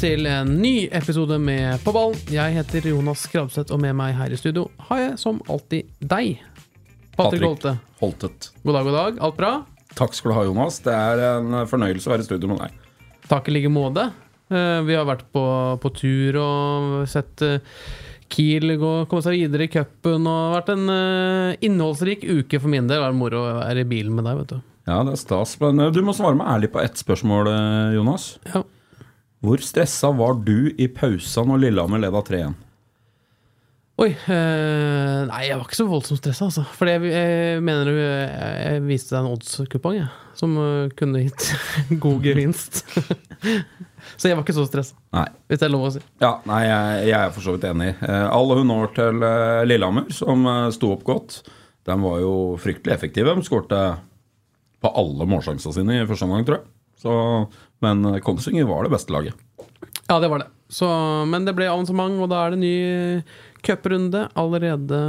Til en ny episode med På ball. Jeg heter Jonas Kravseth, og med meg her i studio har jeg som alltid deg. Patrick Patrick. Holte. Holtet. God dag, god dag. Alt bra? Takk skal du ha, Jonas. Det er en fornøyelse å være i studio med deg. Takk i like måte. Eh, Vi har vært på, på tur og sett eh, Kiel gå, komme seg videre i cupen. Det har vært en eh, innholdsrik uke for min del. Det var moro å være i bilen med deg, vet du. Ja, det er stas. Men du må svare meg ærlig på ett spørsmål, Jonas. Ja. Hvor stressa var du i pausa når Lillehammer leda 3-1? Oi. eh, nei, jeg var ikke så voldsomt stressa, altså. For jeg, jeg mener du jeg, jeg viste deg en odds-kupong jeg. Som eh, kunne gitt god gevinst. så jeg var ikke så stressa, hvis det er lov å si. Ja, nei, jeg, jeg er for så vidt enig. Eh, All honnør til eh, Lillehammer, som eh, sto opp godt. De var jo fryktelig effektive. De skårte på alle målsjansene sine i første omgang, tror jeg. Så, men eh, Kongsvinger var det beste laget. Ja, det var det. Så, men det ble avansement, og da er det ny cuprunde allerede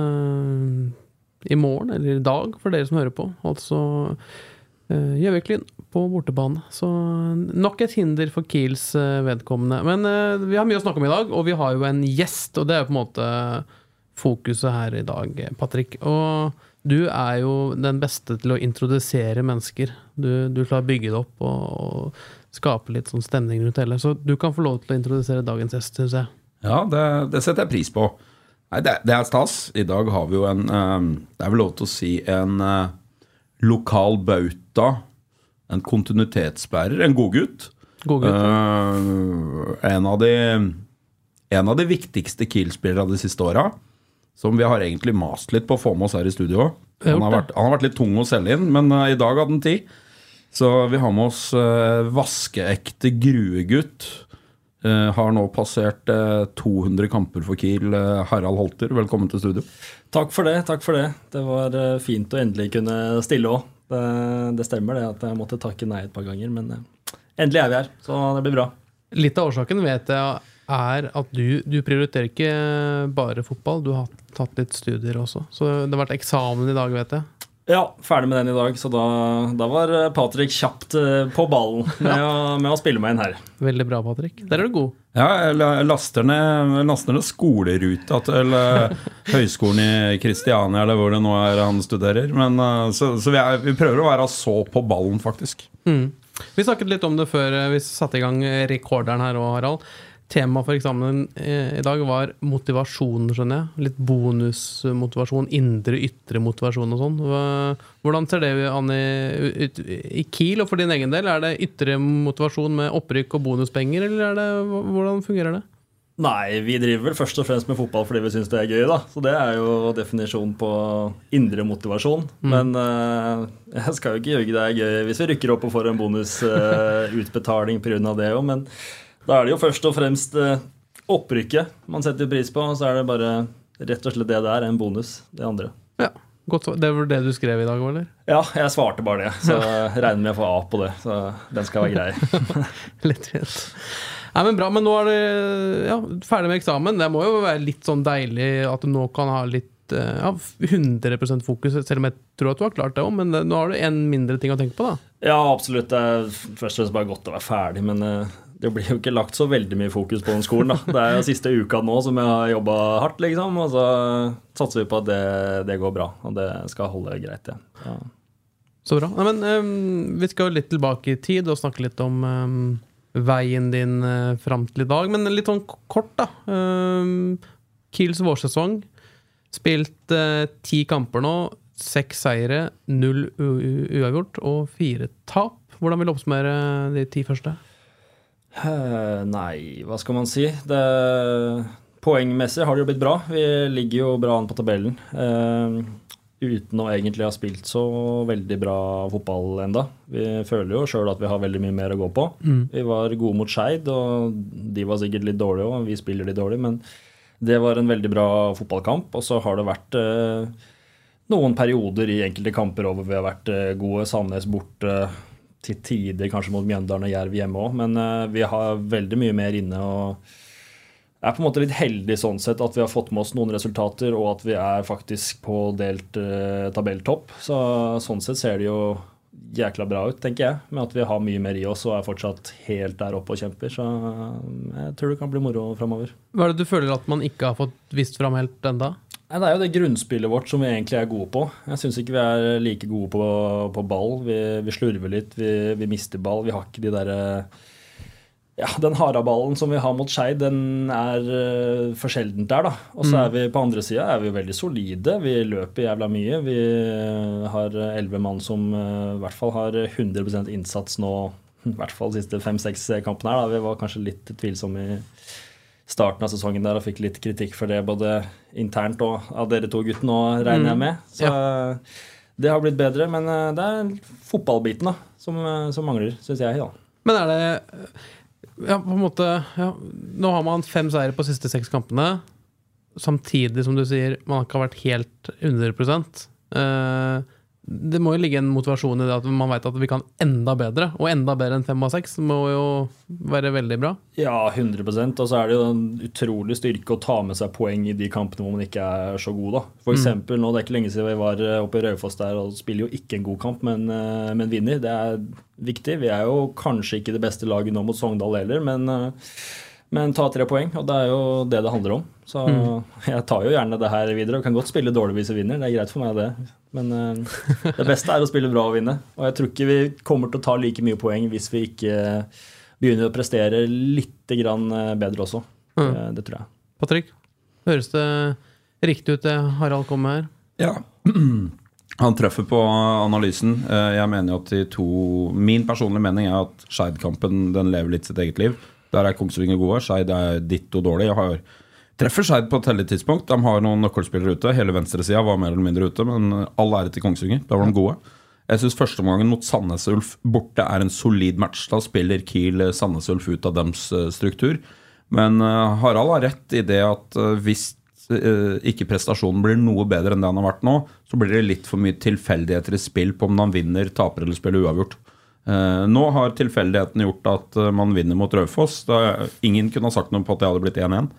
i morgen, eller i dag, for dere som hører på. Altså eh, Gjøviklyn på bortebane. Så nok et hinder for Kiels eh, vedkommende. Men eh, vi har mye å snakke om i dag, og vi har jo en gjest, og det er jo på en måte fokuset her i dag, Patrick. Og du er jo den beste til å introdusere mennesker. Du, du klarer å bygge det opp og, og skape litt sånn stemning rundt hele. Så du kan få lov til å introdusere dagens gjest, syns jeg. Ja, det, det setter jeg pris på. Nei, det, det er stas. I dag har vi jo en eh, Det er vel lov til å si en eh, lokal bauta. En kontinuitetsbærer. En godgutt. God gutt. Uh, en, av de, en av de viktigste Kiel-spillerne de siste åra. Som vi har egentlig mast litt på å få med oss her i studio. Han har, vært, han har vært litt tung å selge inn, men eh, i dag hadde han tid. Så vi har med oss uh, vaskeekte gruegutt. Eh, har nå passert eh, 200 kamper for Kiel. Eh, Harald Holter, velkommen til studio. Takk for det. takk for Det Det var eh, fint å endelig kunne stille òg. Det, det stemmer det at jeg måtte takke nei et par ganger, men eh, endelig er vi her, så det blir bra. Litt av årsaken vet jeg er at du, du prioriterer ikke bare fotball. Du har tatt litt studier også. Så det har vært eksamen i dag, vet jeg. Ja, ferdig med den i dag, så da, da var eh, Patrick kjapt eh, på ballen med, å, med å spille meg inn her. Veldig bra, Patrick. Der er du god. Ja, jeg laster ned, laster ned skoleruta til eh, høyskolen i Kristiania, eller hvor det nå er han studerer. Men, så så vi, er, vi prøver å være så på ballen, faktisk. Mm. Vi snakket litt om det før vi satte i gang rekorderen her òg, Harald. Temaet for eksamen eh, i dag var motivasjon, skjønner jeg. Litt bonusmotivasjon, indre, ytre motivasjon og sånn. Hvordan ser det an i, ut, i Kiel og for din egen del? Er det ytre motivasjon med opprykk og bonuspenger, eller er det, hvordan fungerer det? Nei, vi driver vel først og fremst med fotball fordi vi syns det er gøy, da. Så det er jo definisjonen på indre motivasjon. Men uh, jeg skal jo ikke ljuge, det er gøy hvis vi rykker opp og får en bonusutbetaling uh, pga. det òg, men da er det jo først og fremst eh, opprykket man setter pris på, og så er det bare rett og slett det det er, en bonus. Det andre. Ja, godt. Det var det du skrev i dag, eller? Ja, jeg svarte bare det, så jeg regner med å få A på det. Så den skal være grei. Lettvint. Nei, men bra, men nå er det ja, ferdig med eksamen. Det må jo være litt sånn deilig at du nå kan ha litt eh, ja, 100 fokus, selv om jeg tror at du har klart det òg, men nå har du en mindre ting å tenke på, da. Ja, absolutt. Det er først og fremst bare godt å være ferdig, men eh, det blir jo ikke lagt så veldig mye fokus på den skolen. da. Det er jo siste uka nå som jeg har jobba hardt, liksom, og så satser vi på at det, det går bra, og det skal holde greit. Ja. Ja. Så bra. Nei, men um, vi skal jo litt tilbake i tid og snakke litt om um, veien din uh, fram til i dag, men litt sånn kort, da. Eh, Kiels vårsesong. Spilt eh, ti kamper nå. Seks seire, null uavgjort og fire tap. Hvordan vil du oppsummere de ti første? Eh, Nei, hva skal man si? Det, poengmessig har det jo blitt bra. Vi ligger jo bra an på tabellen. Eh, uten å egentlig ha spilt så veldig bra fotball enda. Vi føler jo sjøl at vi har veldig mye mer å gå på. Vi var gode mot Skeid, og de var sikkert litt dårlige òg. Vi spiller litt dårlig, men det var en veldig bra fotballkamp. Og så har det vært eh, noen perioder i enkelte kamper over vi har vært eh, gode. Sandnes borte, til tider kanskje mot Mjøndalen og Jerv hjemme òg. Men eh, vi har veldig mye mer inne. og jeg er på en måte litt heldig sånn sett at vi har fått med oss noen resultater, og at vi er faktisk på delt eh, tabelltopp. Så sånn sett ser det jo jækla bra ut, tenker jeg. Med at vi har mye mer i oss og er fortsatt helt der oppe og kjemper. Så eh, jeg tror det kan bli moro framover. Hva er det du føler at man ikke har fått vist fram helt enda? Det er jo det grunnspillet vårt som vi egentlig er gode på. Jeg syns ikke vi er like gode på, på ball. Vi, vi slurver litt, vi, vi mister ball. Vi har ikke de derre ja, den haraballen som vi har mot Skeid, den er uh, for sjeldent der, da. Og så er vi på andre sida er vi veldig solide. Vi løper jævla mye. Vi uh, har elleve mann som uh, i hvert fall har 100% innsats nå, i hvert fall de siste fem-seks kampene her. da. Vi var kanskje litt tvilsomme i starten av sesongen der og fikk litt kritikk for det, både internt og av dere to guttene òg, regner jeg med. Så det har blitt bedre. Men det er fotballbiten da, som, som mangler, syns jeg. Ja. Men er det ja, på en måte ja. Nå har man fem seire på siste seks kampene. Samtidig som du sier man ikke har vært helt 100 eh, Det må jo ligge en motivasjon i det at man vet at vi kan enda bedre. Og enda bedre enn fem av seks må jo være veldig bra. Ja, 100% Og så er det jo en utrolig styrke å ta med seg poeng i de kampene hvor man ikke er så god. da. For eksempel, nå, Det er ikke lenge siden vi var oppe i Raufoss der og spiller jo ikke en god kamp, men, eh, men vinner. Det er viktig. Vi er jo kanskje ikke det beste laget nå mot Sogndal heller, men, eh, men ta tre poeng. Og det er jo det det handler om. Så mm. jeg tar jo gjerne det her videre og kan godt spille dårlig hvis vi vinner. Det er greit for meg, det. Men uh, det beste er å spille bra og vinne. Og jeg tror ikke vi kommer til å ta like mye poeng hvis vi ikke begynner å prestere litt grann eh, bedre også. Mm. Det, det, tror jeg. Patrick, høres det riktig ut det Harald kom med her? Ja. Han treffer på analysen. Eh, jeg mener at de to Min personlige mening er at Skeid-kampen den lever litt sitt eget liv. Der er Kongsvinger gode. Skeid er ditto dårlig. Jeg har treffer Skeid på et heldig tidspunkt. De har noen nøkkelspillere ute. Hele venstresida var mer eller mindre ute, men all ære til Kongsvinger. Da var de gode. Jeg syns førsteomgangen mot Sandnes Ulf borte er en solid match. Da spiller Kiel Sandnes Ulf ut av deres eh, struktur. Men Harald har rett i det at hvis Eh, ikke prestasjonen blir noe bedre enn det han har vært nå, så blir det litt for mye tilfeldigheter i spill på om han vinner, taper eller spiller uavgjort. Eh, nå har tilfeldigheten gjort at eh, man vinner mot Raufoss. Ingen kunne ha sagt noe på at jeg hadde blitt 1-1.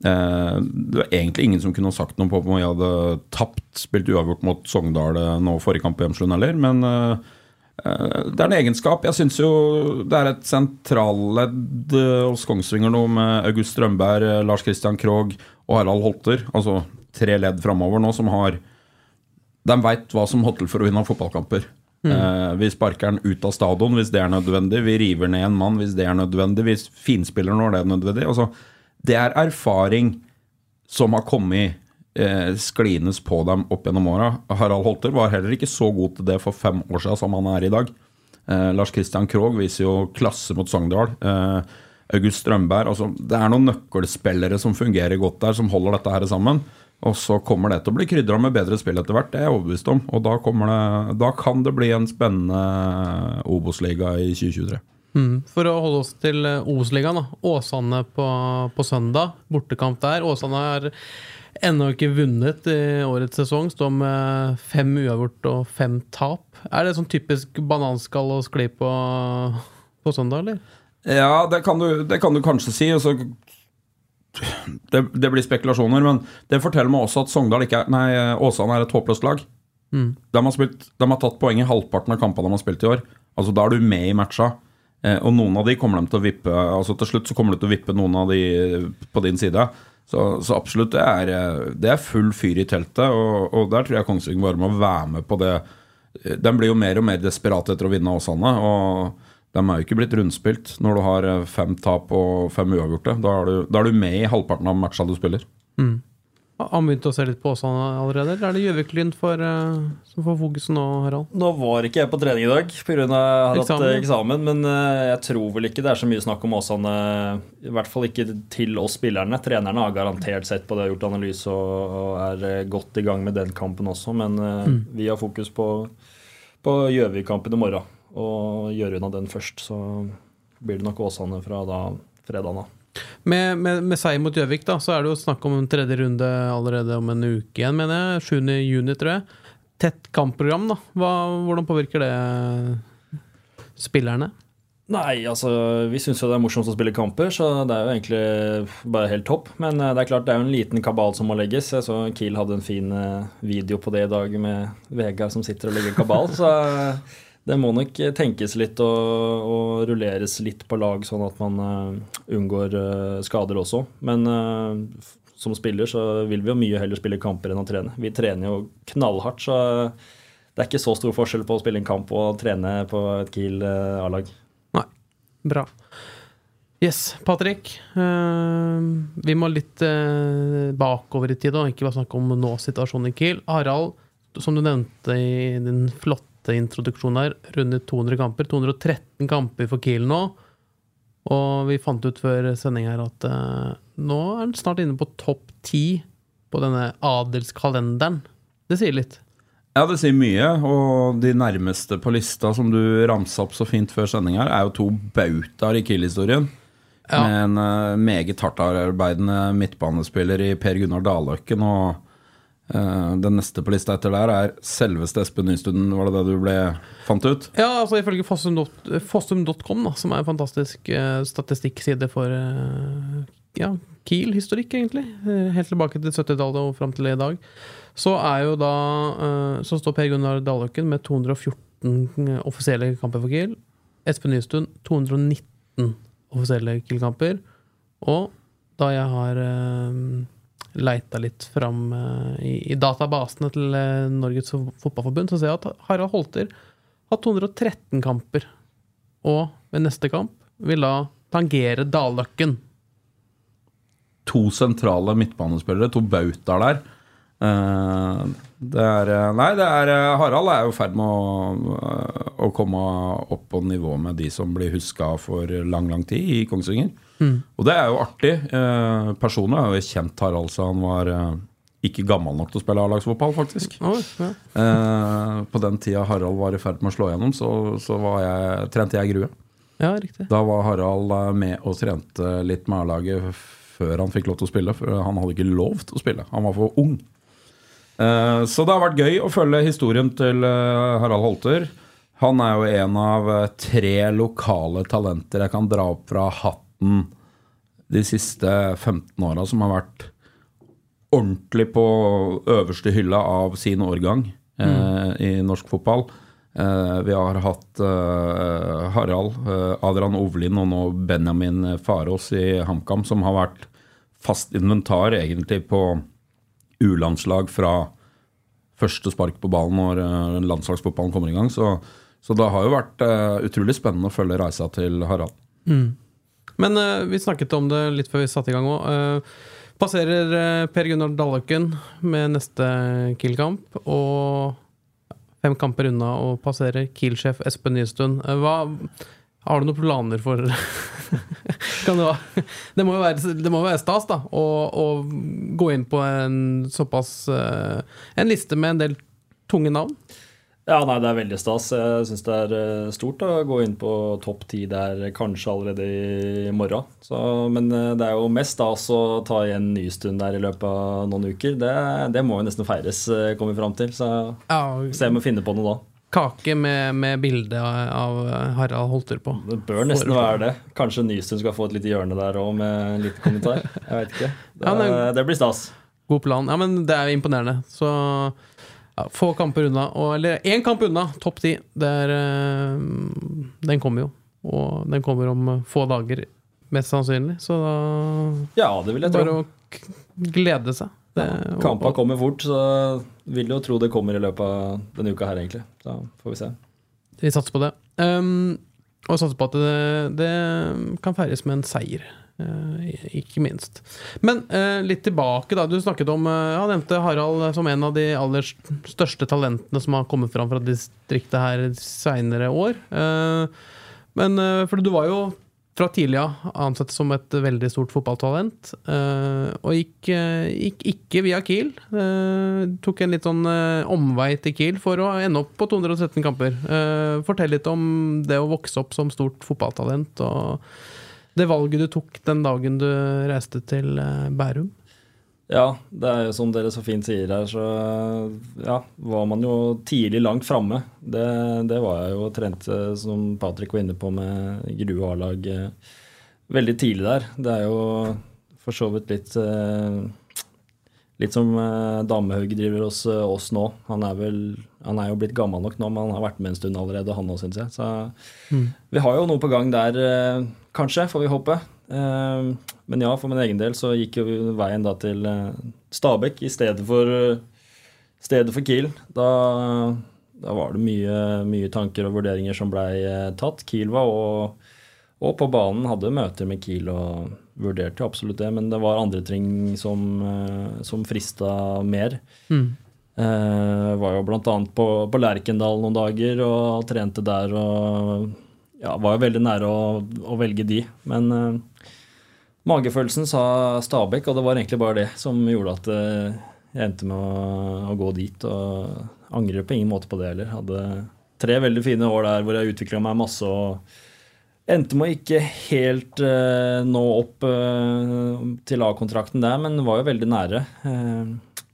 Det var egentlig ingen som kunne ha sagt noe på om jeg hadde tapt, spilt uavgjort mot Sogndal nå forrige kamp i Hjemslund heller, men det er en egenskap. Jeg syns jo det er et sentralledd hos Kongsvinger nå med August Strømberg, Lars Christian Krogh og Harald Holter, altså tre ledd framover nå, som har De veit hva som må til for å vinne fotballkamper. Mm. Eh, vi sparker den ut av stadion hvis det er nødvendig. Vi river ned en mann hvis det er nødvendig. Vi finspiller når det er nødvendig. Altså, det er erfaring som har kommet eh, sklines på dem opp gjennom åra. Harald Holter var heller ikke så god til det for fem år siden som han er i dag. Eh, Lars Christian Krogh viser jo klasse mot Sogndal. August Strømberg. Altså, det er noen nøkkelspillere som fungerer godt der, som holder dette her sammen. Og så kommer det til å bli krydra med bedre spill etter hvert, det er jeg overbevist om. Og da, det, da kan det bli en spennende Obos-liga i 2023. Mm. For å holde oss til eh, Obos-ligaen, Åsane på, på, søndag. Bortekamp der. Åsane har ennå ikke vunnet i årets sesong. Står med fem uavgjort og fem tap. Er det sånn typisk bananskall å skli på på søndag, eller? Ja, det kan du, det kan du kanskje si. Altså, det, det, blir spekulasjoner, men det forteller meg også at Sogndal ikke er Nei, Åsane er et håpløst lag. Mm. De, har spilt, de, har tatt poeng i halvparten av kampene de har spilt i år. Altså Da er du med i matcha. Eh, og noen av de kommer de til å vippe Altså Til slutt så kommer du til å vippe noen av de på din side. Så, så absolutt, det er, det er, full fyr i teltet. Og, og der tror jeg Kongsvinger bare må være med på det. De blir jo mer og mer desperate etter å vinne Åsane. Og de er jo ikke blitt rundspilt når du har eh, fem tap og fem uavgjorte. Da er du, da er du med i halvparten av matcha du spiller. Mm. Har han begynt å se litt på Åsane allerede, eller er det Gjøvik-Lyn eh, som får fokuset nå, Harald? Nå var ikke jeg på trening i dag pga. har hatt Eksamen. eksamen. men eh, jeg tror vel ikke det er så mye snakk om Åsane. I hvert fall ikke til oss spillerne. Trenerne har garantert sett på det, gjort analyse og, og er eh, godt i gang med den kampen også, men mm. vi har fokus på, på Gjøvik-kampen i morgen. Og gjøre unna den først, så blir det nok Åsane fra da fredagen av. Med, med, med seier mot Gjøvik, da, så er det jo snakk om en tredje runde allerede om en uke igjen, mener jeg. 7. juni, tror jeg. Tett kampprogram, da. Hva, hvordan påvirker det spillerne? Nei, altså vi syns jo det er morsomt å spille kamper, så det er jo egentlig bare helt topp. Men eh, det er klart det er jo en liten kabal som må legges. Jeg så Kiel hadde en fin eh, video på det i dag med Vegard som sitter og legger kabal. Så det må nok tenkes litt og, og rulleres litt på lag, sånn at man eh, unngår eh, skader også. Men eh, som spiller så vil vi jo mye heller spille kamper enn å trene. Vi trener jo knallhardt, så det er ikke så stor forskjell på å spille en kamp og trene på et Kiel A-lag. Nei. Bra. Yes, Patrick. vi må litt bakover i tid og ikke bare snakke om nå-situasjonen i Kiel. Harald, som du nevnte i din flotte introduksjon her, rundet 200 kamper. 213 kamper for Kiel nå. Og vi fant ut før sending her at uh, nå er han snart inne på topp ti på denne adelskalenderen. Det sier litt. Ja, det sier mye, og de nærmeste på lista som du ramsa opp så fint før sending her, er jo to bautaer i Kiel-historien. Ja. Med en uh, meget hardtarbeidende midtbanespiller i Per Gunnar Daløkken. Og eh, den neste på lista etter der er selveste Espen Nystuen, var det det du ble fant ut? Ja, altså ifølge Fossum.com, Fossum.com, som er en fantastisk uh, statistikkside for uh, ja, Kiel-historikk, egentlig. Helt tilbake til 70-tallet og fram til i dag. Så er jo da Så står Per Gunnar Daløkken med 214 offisielle kamper for Kiel. Espen Nystuen 219 offisielle Kiel-kamper. Og da jeg har uh, leita litt fram eh, i, i databasene til eh, Norges Fotballforbund, så ser jeg at Harald Holter har 213 kamper. Og ved neste kamp vil da tangere Dalløkken. To sentrale midtbanespillere, to bautaer der. Eh, det er Nei, det er Harald er jo i ferd med å, å komme opp på nivå med de som blir huska for lang, lang tid i Kongsvinger. Og det er jo artig. Eh, personlig har jeg jo kjent Harald så han var eh, ikke gammel nok til å spille A-lagsfotball, faktisk. Oh, ja. Eh, på den tida Harald var i ferd med å slå gjennom, så, så var jeg, trente jeg Grue. ja. Da var Harald eh, med og trente litt med A-laget før han fikk lov til å spille. For han hadde ikke lov til å spille. Han var for ung. Eh, Så det har vært gøy å følge historien til eh, Harald Holter. Han er jo en av eh, tre lokale talenter jeg kan dra opp fra hatten de siste 15 åra, som har vært ordentlig på øverste hylla av sin årgang eh, i norsk fotball. Eh, vi har hatt eh, Harald, eh, Adrian Ovlin og nå Benjamin Farås i HamKam, som har vært fast inventar egentlig på U-landslag fra første spark på ballen når eh, landslagsfotballen kommer i gang. Så, så det har jo vært eh, utrolig spennende å følge reisa til Harald. Men uh, vi snakket om det litt før vi satte i gang òg. passerer uh, Per Gunnar Dalløkken med neste Kiel-kamp. Og fem kamper unna å passere Kiel-sjef Espen Nystuen. Eh, hva har du noen planer for det, det, må jo være, må være stas, da, å, å gå inn på en såpass eh, En liste med en del tunge navn. Ja, nei, det er veldig stas. Jeg syns det er eh, stort å gå inn på topp ti der kanskje allerede i morgen. Så, men eh, det er jo mest stas å ta igjen Nystuen der i løpet av noen uker. Det, det må jo nesten feires, eh, kommer vi fram til. Så Ja, se om vi finner på noe da. Kake med, med bilde av Harald Holter på. Det bør nesten være det. Kanskje Nystuen skal få et lite hjørne der òg med en liten kommentar. Jeg vet ikke. Det, det blir stas. God plan. Ja, men det er imponerende. Så ja, få kamper unna. Og, eller én kamp unna, topp ti. Eh, Den kommer jo. Og den kommer om få dager, mest sannsynlig. Så da Ja, det vil jeg bare tro. å glede seg. Det, Kampa kommer fort, så vil jo tro det kommer i løpet av denne uka her, egentlig. Da får vi se. vi satser på det. Um, og satser på at det, det kan feires med en seier Eh, ikke minst. Men eh, litt tilbake, da. Du snakket om eh, ja, nevnte Harald som en av de aller største talentene som har kommet fram fra distriktet her seinere år. Eh, men eh, For du var jo fra tidlig av ansett som et veldig stort fotballtalent. eh, og gikk, eh, gikk ikke via Kiel. Eh, tok en litt sånn eh, omvei til Kiel for å ende opp på 213 kamper. Eh, fortell litt om det å vokse opp som stort fotballtalent, og det valget du tok den dagen du reiste til eh, Bærum. Ja, det er jo som dere så fint sier her, så ja, var man jo tidlig langt framme. Det, det var jeg jo og trente, som Patrick var inne på, med Grue A-lag eh, veldig tidlig der. Det er jo for så vidt litt eh, Litt som eh, Damehaug driver hos eh, oss nå. Han er, vel, han er jo blitt gammel nok nå, men han har vært med en stund allerede, han òg, syns jeg. Så vi har jo noe på gang der, eh, kanskje, får vi håpe. Eh, Men ja, for min egen del så gikk jo veien da til eh, Stabekk i stedet for, eh, stedet for Kiel. Da, da var det mye, mye tanker og vurderinger som blei tatt. Kiel var og, og på banen hadde møter med Kiel og vurderte absolutt det, men det var andre ting som, eh, som frista mer. Mm. Eh, var jo annet på, på Lerkendal noen dager og trente der og ja, var jo veldig nære å, å velge de. Men eh, magefølelsen sa Stabæk, og det var egentlig bare det som gjorde at eh, jeg endte med å, å gå dit. Og angrer på ingen måte på det heller. Hadde tre veldig fine år der hvor jeg utvikla meg masse. og Endte med å ikke helt uh, nå opp uh, til A-kontrakten der, men var jo veldig nære. Uh,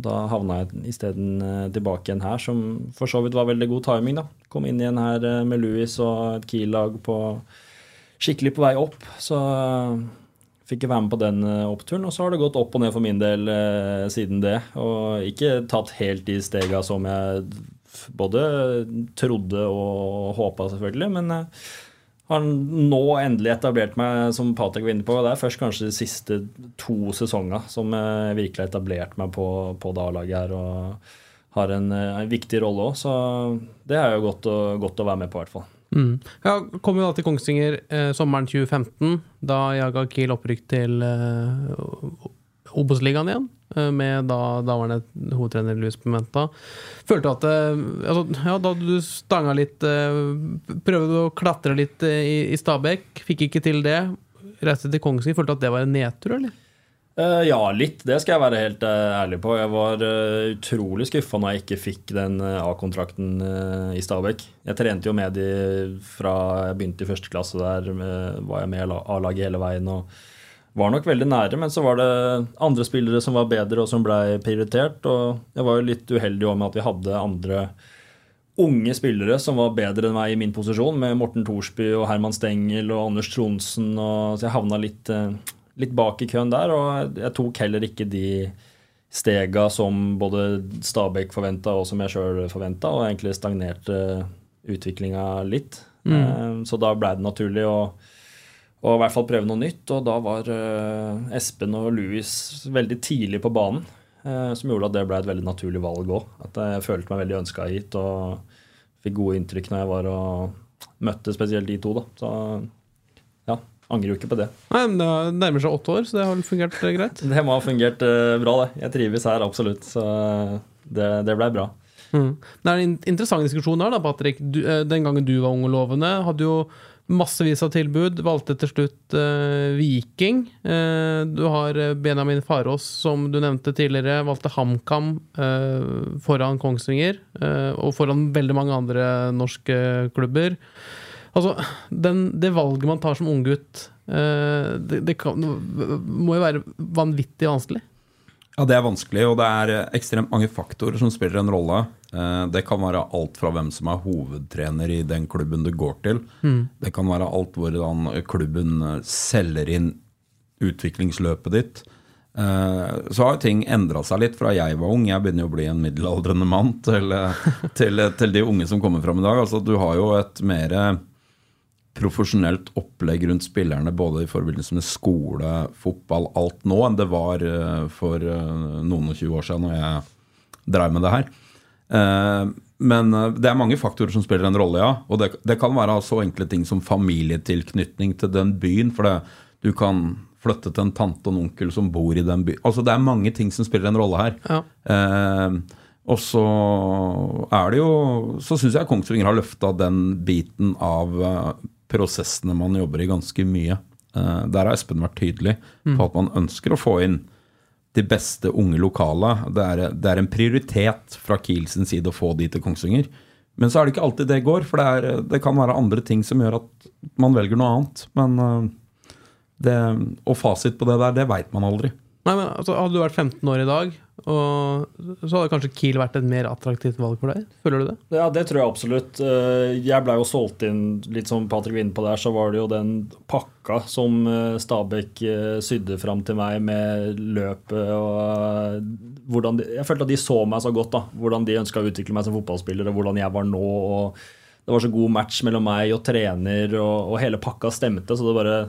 da havna jeg isteden uh, tilbake igjen her, som for så vidt var veldig god timing. da. Kom inn igjen her med Louis og et Kiel-lag skikkelig på vei opp. Så fikk jeg være med på den oppturen. Og så har det gått opp og ned for min del siden det. Og ikke tatt helt de stega som jeg både trodde og håpa, selvfølgelig. Men har nå endelig etablert meg, som Patek var inne på. Det er først kanskje de siste to sesongene som jeg virkelig har etablert meg på, på det A-laget her. Og har en, eh, en viktig rolle òg, så det er jo godt å, godt å være med på, i hvert fall. Mm. Jeg kom jo da til Kongsvinger eh, sommeren 2015. Da jaga Kiel opprykk til eh, Obos-ligaen igjen. Eh, Med da daværende hovedtrener Luis Pimenta. Følte at eh, altså, ja, Da du stanga litt eh, Prøvde å klatre litt i, i Stabekk, fikk ikke til det. Reiste til Kongsvinger. Følte at det var en nedtur, eller? Ja, litt. Det skal jeg være helt ærlig på. Jeg var utrolig skuffa når jeg ikke fikk den A-kontrakten i Stabæk. Jeg trente jo med de fra jeg begynte i første klasse der. Var jeg med A-laget hele veien og var nok veldig nære. Men så var det andre spillere som var bedre og som blei prioritert. Og jeg var jo litt uheldig også med at vi hadde andre unge spillere som var bedre enn meg i min posisjon, med Morten Thorsby og Herman Stengel og Anders Tronsen. Og, så jeg havna litt, eh, litt bak i køen der, og jeg tok heller ikke de stega som både Stabæk forventa og som jeg sjøl forventa, og egentlig stagnerte utviklinga litt. Mm. Så da blei det naturlig å og i hvert fall prøve noe nytt. Og da var eh, Espen og Louis veldig tidlig på banen, eh, som gjorde at det ble et veldig naturlig valg òg. At jeg følte meg veldig ønska hit og fikk gode inntrykk når jeg var og møtte spesielt de to. da. Så ja, angrer jo ikke på det. Nei, men Det nærmer seg åtte år, så det har fungert eh, greit. Det må ha fungert bra, det. Jeg trives her absolutt. Så det, det blei bra. Mm. Det er en interessant diskusjon her, da, Patrick. Du, den gangen du var ung og lovende, hadde jo massevis av tilbud. Valgte til slutt eh, Viking. Eh, du har eh, Benjamin Farås, som du nevnte tidligere. Valgte HamKam eh, foran Kongsvinger, eh, og foran veldig mange andre norske klubber. Altså, den, det valget man tar som unggutt, eh, det, det kan, må jo være vanvittig vanskelig. Ja, det er vanskelig, og det er eh, ekstremt mange faktorer som spiller en rolle. Eh, Det kan være alt fra hvem som er hovedtrener i den klubben du går til. Det kan være alt hvordan klubben eh, selger inn utviklingsløpet ditt. Så har ting endra seg litt fra jeg var ung. Jeg begynner jo å bli en middelaldrende mann til, til, til de unge som kommer fram i dag. Altså, du har jo et mer profesjonelt opplegg rundt spillerne både i forbindelse med skole, fotball, alt nå, enn det var eh, for eh, noen og 20 år siden når jeg drev med det her. Eh, Men det er mange faktorer som spiller en rolle, ja. Og det, det kan være så enkle ting som familietilknytning til den byen. For det, Du kan flytte til en tante og en onkel som bor i den byen. Altså, det er mange ting som spiller en rolle her. Ja. Eh, og så er det jo Så syns jeg Kongsvinger har løfta den biten av prosessene man jobber i, ganske mye. Eh, der har Espen vært tydelig på at man ønsker å få inn de beste unge lokale. Det er, det er en prioritet fra Kiel sin side å få de til Kongsvinger. Men så er det ikke alltid det går, for det, er, det kan være andre ting som gjør at man velger noe annet. Men eh, det, og fasit på det der, det veit man aldri. Nei, men altså, Hadde du vært 15 år i dag, og så hadde kanskje Kiel vært et mer attraktivt valg for deg? Føler du det? Ja, det tror jeg absolutt. Eh, Jeg blei jo solgt inn, litt som Patrick var på der, så var det jo den pakka som eh, Stabæk eh, sydde fram til meg med løpet og hvordan de, Jeg følte at de så meg så godt, da. Hvordan de ønska å utvikle meg som fotballspiller, og hvordan jeg var nå. og Det var så god match mellom meg og trener, og, og hele pakka stemte. Så det bare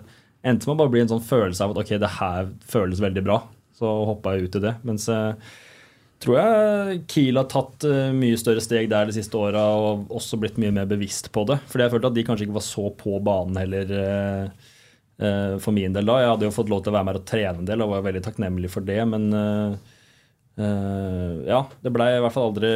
endte med å bare bli en sånn følelse av at ok, det her føles veldig bra. Så hoppa jeg ut i det. Mens jeg tror jeg Kiel har tatt eh, mye større steg der de siste åra, og også blitt mye mer bevisst på det. Fordi jeg følte at de kanskje ikke var så på banen heller eh, eh, for min del da. Jeg hadde jo fått lov til å være med og trene en del og var veldig takknemlig for det, men eh, ja, det blei i hvert fall aldri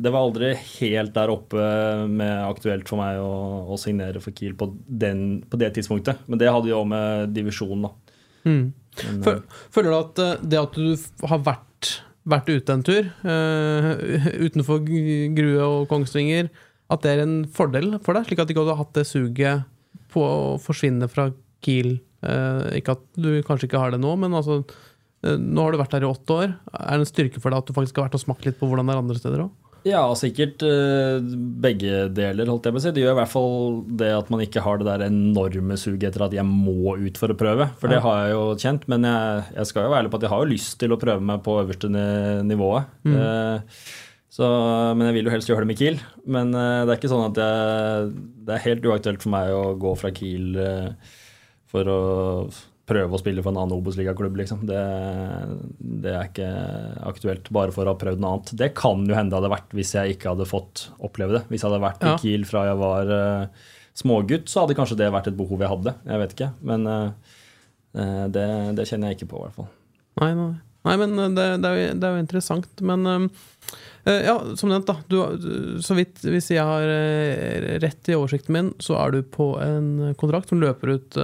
Det var aldri helt der oppe med aktuelt for meg å, å signere for Kiel på, den, på det tidspunktet. Men det hadde jo med divisjonen, da. Mm. Men, uh, Føler du at eh, det at du har vært, vært ute en tur uh, utenfor Grue og Kongsvinger, at det er en fordel for deg? Slik at du ikke hadde hatt det suget på å forsvinne fra Kiel? Ikke at du kanskje ikke har det nå, men altså Nå har du vært her i åtte år. Er det en styrke for deg at du faktisk har vært og smakt litt på hvordan det er andre steder òg? Ja, sikkert eh, begge deler, holdt jeg på å si. Det gjør i hvert fall det at man ikke har det der enorme suget etter at jeg må ut for å prøve. For det har jeg jo kjent, men jeg, jeg skal jo være ærlig på at jeg har jo lyst til å prøve meg på øverste ni- nivået. Eh, så, men jeg vil jo helst gjøre det med Kiel. Men eh, det er ikke sånn at jeg, det er helt uaktuelt for meg å gå fra Kiel eh, for å prøve å spille for en annen Obos-ligaklubb, liksom. Det, det er ikke aktuelt bare for å ha prøvd noe annet. Det kan jo hende det hadde vært hvis jeg ikke hadde fått oppleve det. Hvis jeg hadde vært Ja. i Kiel fra jeg var uh, smågutt, så hadde kanskje det vært et behov jeg hadde. Jeg vet ikke. Men eh, det, det kjenner jeg ikke på, i hvert fall. Nei, nei. nei men det, det, er jo, det er jo interessant. Men eh, ja, som nevnt, da. Du, så vidt hvis jeg har rett i oversikten min, så er du på en kontrakt som løper ut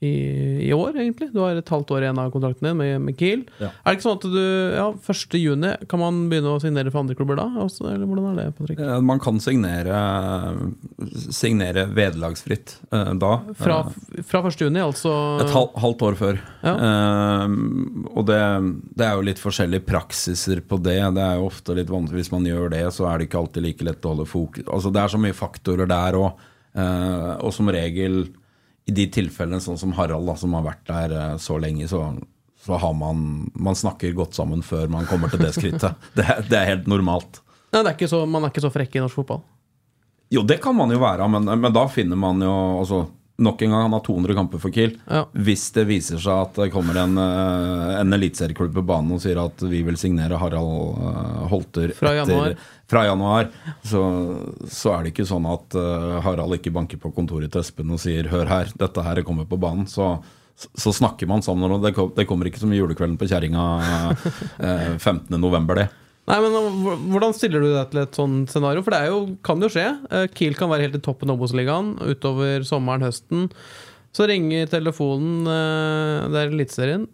i, i år, egentlig. Du har et halvt år igjen av kontrakten din med, med Kiel. Ja. Er det ikke sånn at du ja, 1. juni kan man begynne å signere for andre klubber da? Også, eller hvordan er det, Patrick? Eh, Man kan signere, signere vederlagsfritt uh, da. Fra, Eh, fra 1. juni, altså Et halv, halvt år før. Ja. Uh, og det, det er jo litt forskjellige praksiser på det. Det er jo ofte litt vanskelig Hvis man gjør det, så er det ikke alltid like lett å holde fokus. Altså Det er så mye faktorer der òg. og som regel, i de tilfellene sånn som Harald, da, som har vært der eh, så lenge, så, så har man Man snakker godt sammen før man kommer til det skrittet. det, det er helt normalt. Nei, det er så, man er ikke så frekk i norsk fotball. Jo, det kan man jo være, men, men da finner man jo altså, Nok en gang, han har 200 kamper for Kiel. Ja. Hvis det viser seg at det kommer en, eh, en eliteserieklubb på banen og sier at vi vil signere Harald eh, Holter Fra januar. fra januar, så, så er det ikke sånn at eh, Harald ikke banker på kontoret til Espen og sier 'hør her, dette her kommer på banen'. Så, så snakker man sammen, og det, kommer ikke som julekvelden på kjerringa eh, 15.11., det. Nei, men Hvordan stiller du deg til et sånn scenario? For det jo, kan jo skje. Eh, Kiel kan være helt i toppen av Obos-ligaen utover sommeren, høsten. Så ringer telefonen, eh, det er Eliteserien,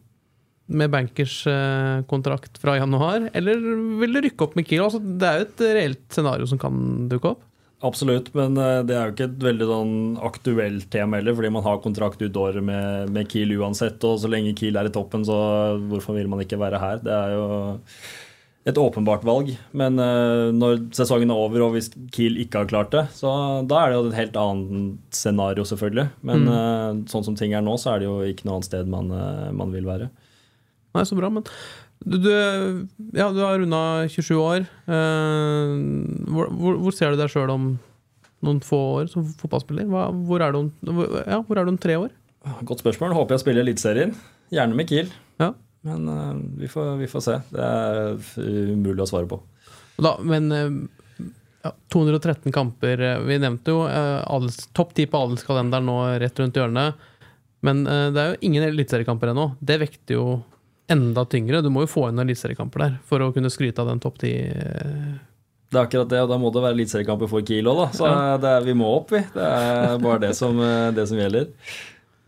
med bankers eh, fra januar. Eller vil du rykke opp med Kiel? Altså, det er jo et reelt scenario som kan dukke opp. Absolutt, men eh, det er jo ikke et veldig sånn aktuelt tema heller, fordi man har kontrakt ut året med, med Kiel uansett, og så lenge Kiel er i toppen, så hvorfor vil man ikke være her? Det er jo et åpenbart valg, men eh, når sesongen er over og hvis Kiel ikke har klart det, så da er det jo et helt annet scenario, selvfølgelig. Men eh, sånn som ting er nå, så er det jo ikke noe annet sted man, eh, man vil være. Nei, så bra, men du, du, ja, du har runda 27 år. Hvor, hvor, hvor ser du deg sjøl om noen få år som fotballspiller? Hva, hvor, er du om, ja, hvor er du om tre år? Godt spørsmål. Håper jeg spiller Eliteserien. Gjerne med Kiel. Ja. Men uh, vi, får, vi får se. Det er umulig å svare på. Da, men eh, ja, 213 kamper eh, Vi nevnte jo eh, adels, topp ti på adelskalenderen nå rett rundt hjørnet. Men eh, det er jo ingen eliteseriekamper ennå. Det vekter jo enda tyngre. Du må jo få inn eliteseriekamper der for å kunne skryte av den topp ti. eh, Det er akkurat det, og da må det være eliteseriekamper for Kiel òg, da. Så Ja. det er, vi må opp, vi. Det er bare det som, eh, det som gjelder.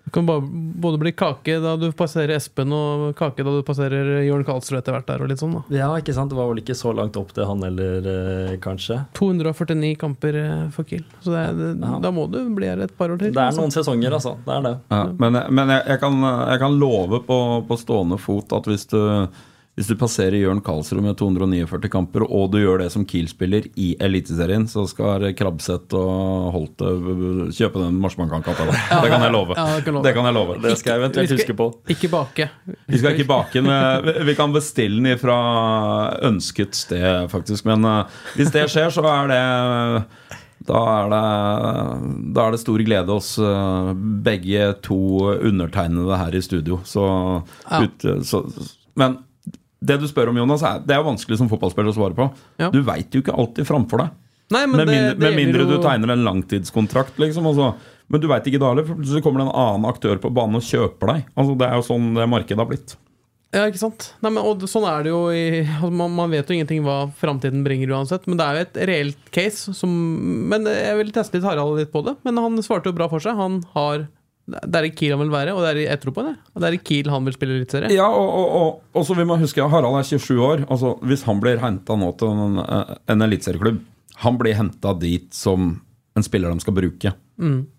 Det kan bare, både bli kake da du passerer Espen, og kake da du passerer Jørn Karlsrud etter hvert der, og litt sånn, da. Ja, ikke sant. Det var vel ikke så langt opp til han heller, eh, kanskje. 249 kamper eh, for Kiel. Så det, er- det, Ja. da må du bli her et par år til. Det er noen noen sesonger, altså. Det er det. Ja, men men jeg, jeg, kan, jeg kan love på, på stående fot at hvis du, hvis du passerer Jørn Karlsrud med 249 kamper, og du gjør det som Kiel-spiller i Eliteserien, så skal Krabseth og Holte kjøpe den. Det kan jeg love. Ja, det kan jeg love. Det kan jeg love. Det skal jeg eventuelt skal- huske på. Ikke bake. Vi skal ikke bake den. eh, vi- kan bestille den fra ønsket sted, faktisk. Men eh, hvis det skjer, så er det da er, det, da er det stor glede hos eh, begge to undertegnede her i studio. Så, Ja. ut, så Men det du spør om, Jonas, er, det er vanskelig som fotballspiller å svare på. Ja. Du veit jo ikke alltid framfor deg. Nei, men Med mindre, det med mindre du jo- tegner en langtidskontrakt, liksom. Altså. Men du veit ikke da heller, for plutselig kommer det en annen aktør på banen og kjøper deg. Altså, det er jo sånn det markedet har blitt. Ja, ikke sant? Nei, men, og sånn er det jo i altså, man, man vet jo ingenting hva framtiden bringer uansett, men det er jo et reelt case som Men jeg vil teste litt Harald litt på det. Men han svarte jo bra for seg. Han har Det er i Kiel han vil være, og det er i jeg det. Og det er i Kiel han vil spille eliteserie. Ja, og, og, og, og så vi må huske Harald er 27 år. Altså, Hvis han blir henta nå til en, en eliteserieklubb Han blir henta dit som en spiller de skal bruke.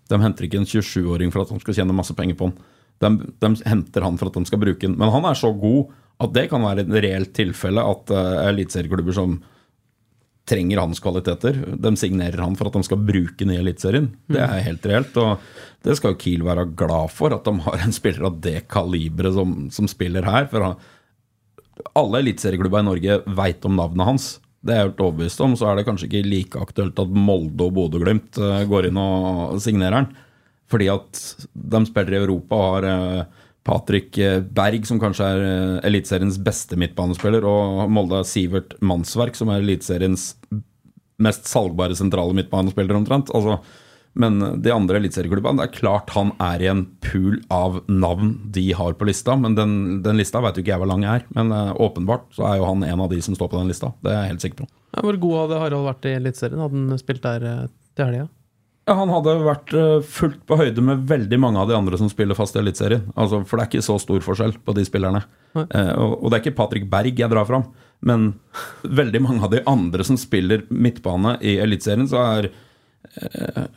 De henter ikke en 27-åring for at de skal tjene masse penger på han. De, de henter han for at de skal bruke han. Men han er så god at det kan være et reelt tilfelle at uh, eliteserieklubber som trenger hans kvaliteter. De signerer han for at de skal bruke den i Eliteserien. Det er helt reelt. Og det skal Kiel være glad for, at de har en spiller av det kaliberet som, som spiller her. For han, alle eliteserieklubber i Norge veit om navnet hans. Det er jeg helt overbevist om. Så er det kanskje ikke like aktuelt at Molde og Bodø-Glimt eh, går inn og signerer han. Fordi at de spiller i Europa og har eh, Patrick eh, Berg, som kanskje er eh, Eliteseriens beste midtbanespiller, og Molde har Sivert Mannsverk, som er Eliteseriens mest salgbare sentrale midtbanespiller, omtrent. Altså, men de andre eliteserieklubbene, det er klart han er i en pool av navn de har på lista. Men den, den lista vet jo ikke jeg hvor lang er. Men eh, åpenbart så er jo han en av de som står på den lista. Det er jeg helt sikker på. Hvor god hadde Harald vært i Eliteserien? Hadde han spilt der til helga? Ja, Han hadde vært eh, fullt på høyde med veldig mange av de andre som spiller fast i Eliteserien. Altså, for det er ikke så stor forskjell på de spillerne. Eh, og, og det er ikke Patrick Berg jeg drar fram, men veldig mange av de andre som spiller midtbane i Eliteserien, så er eh,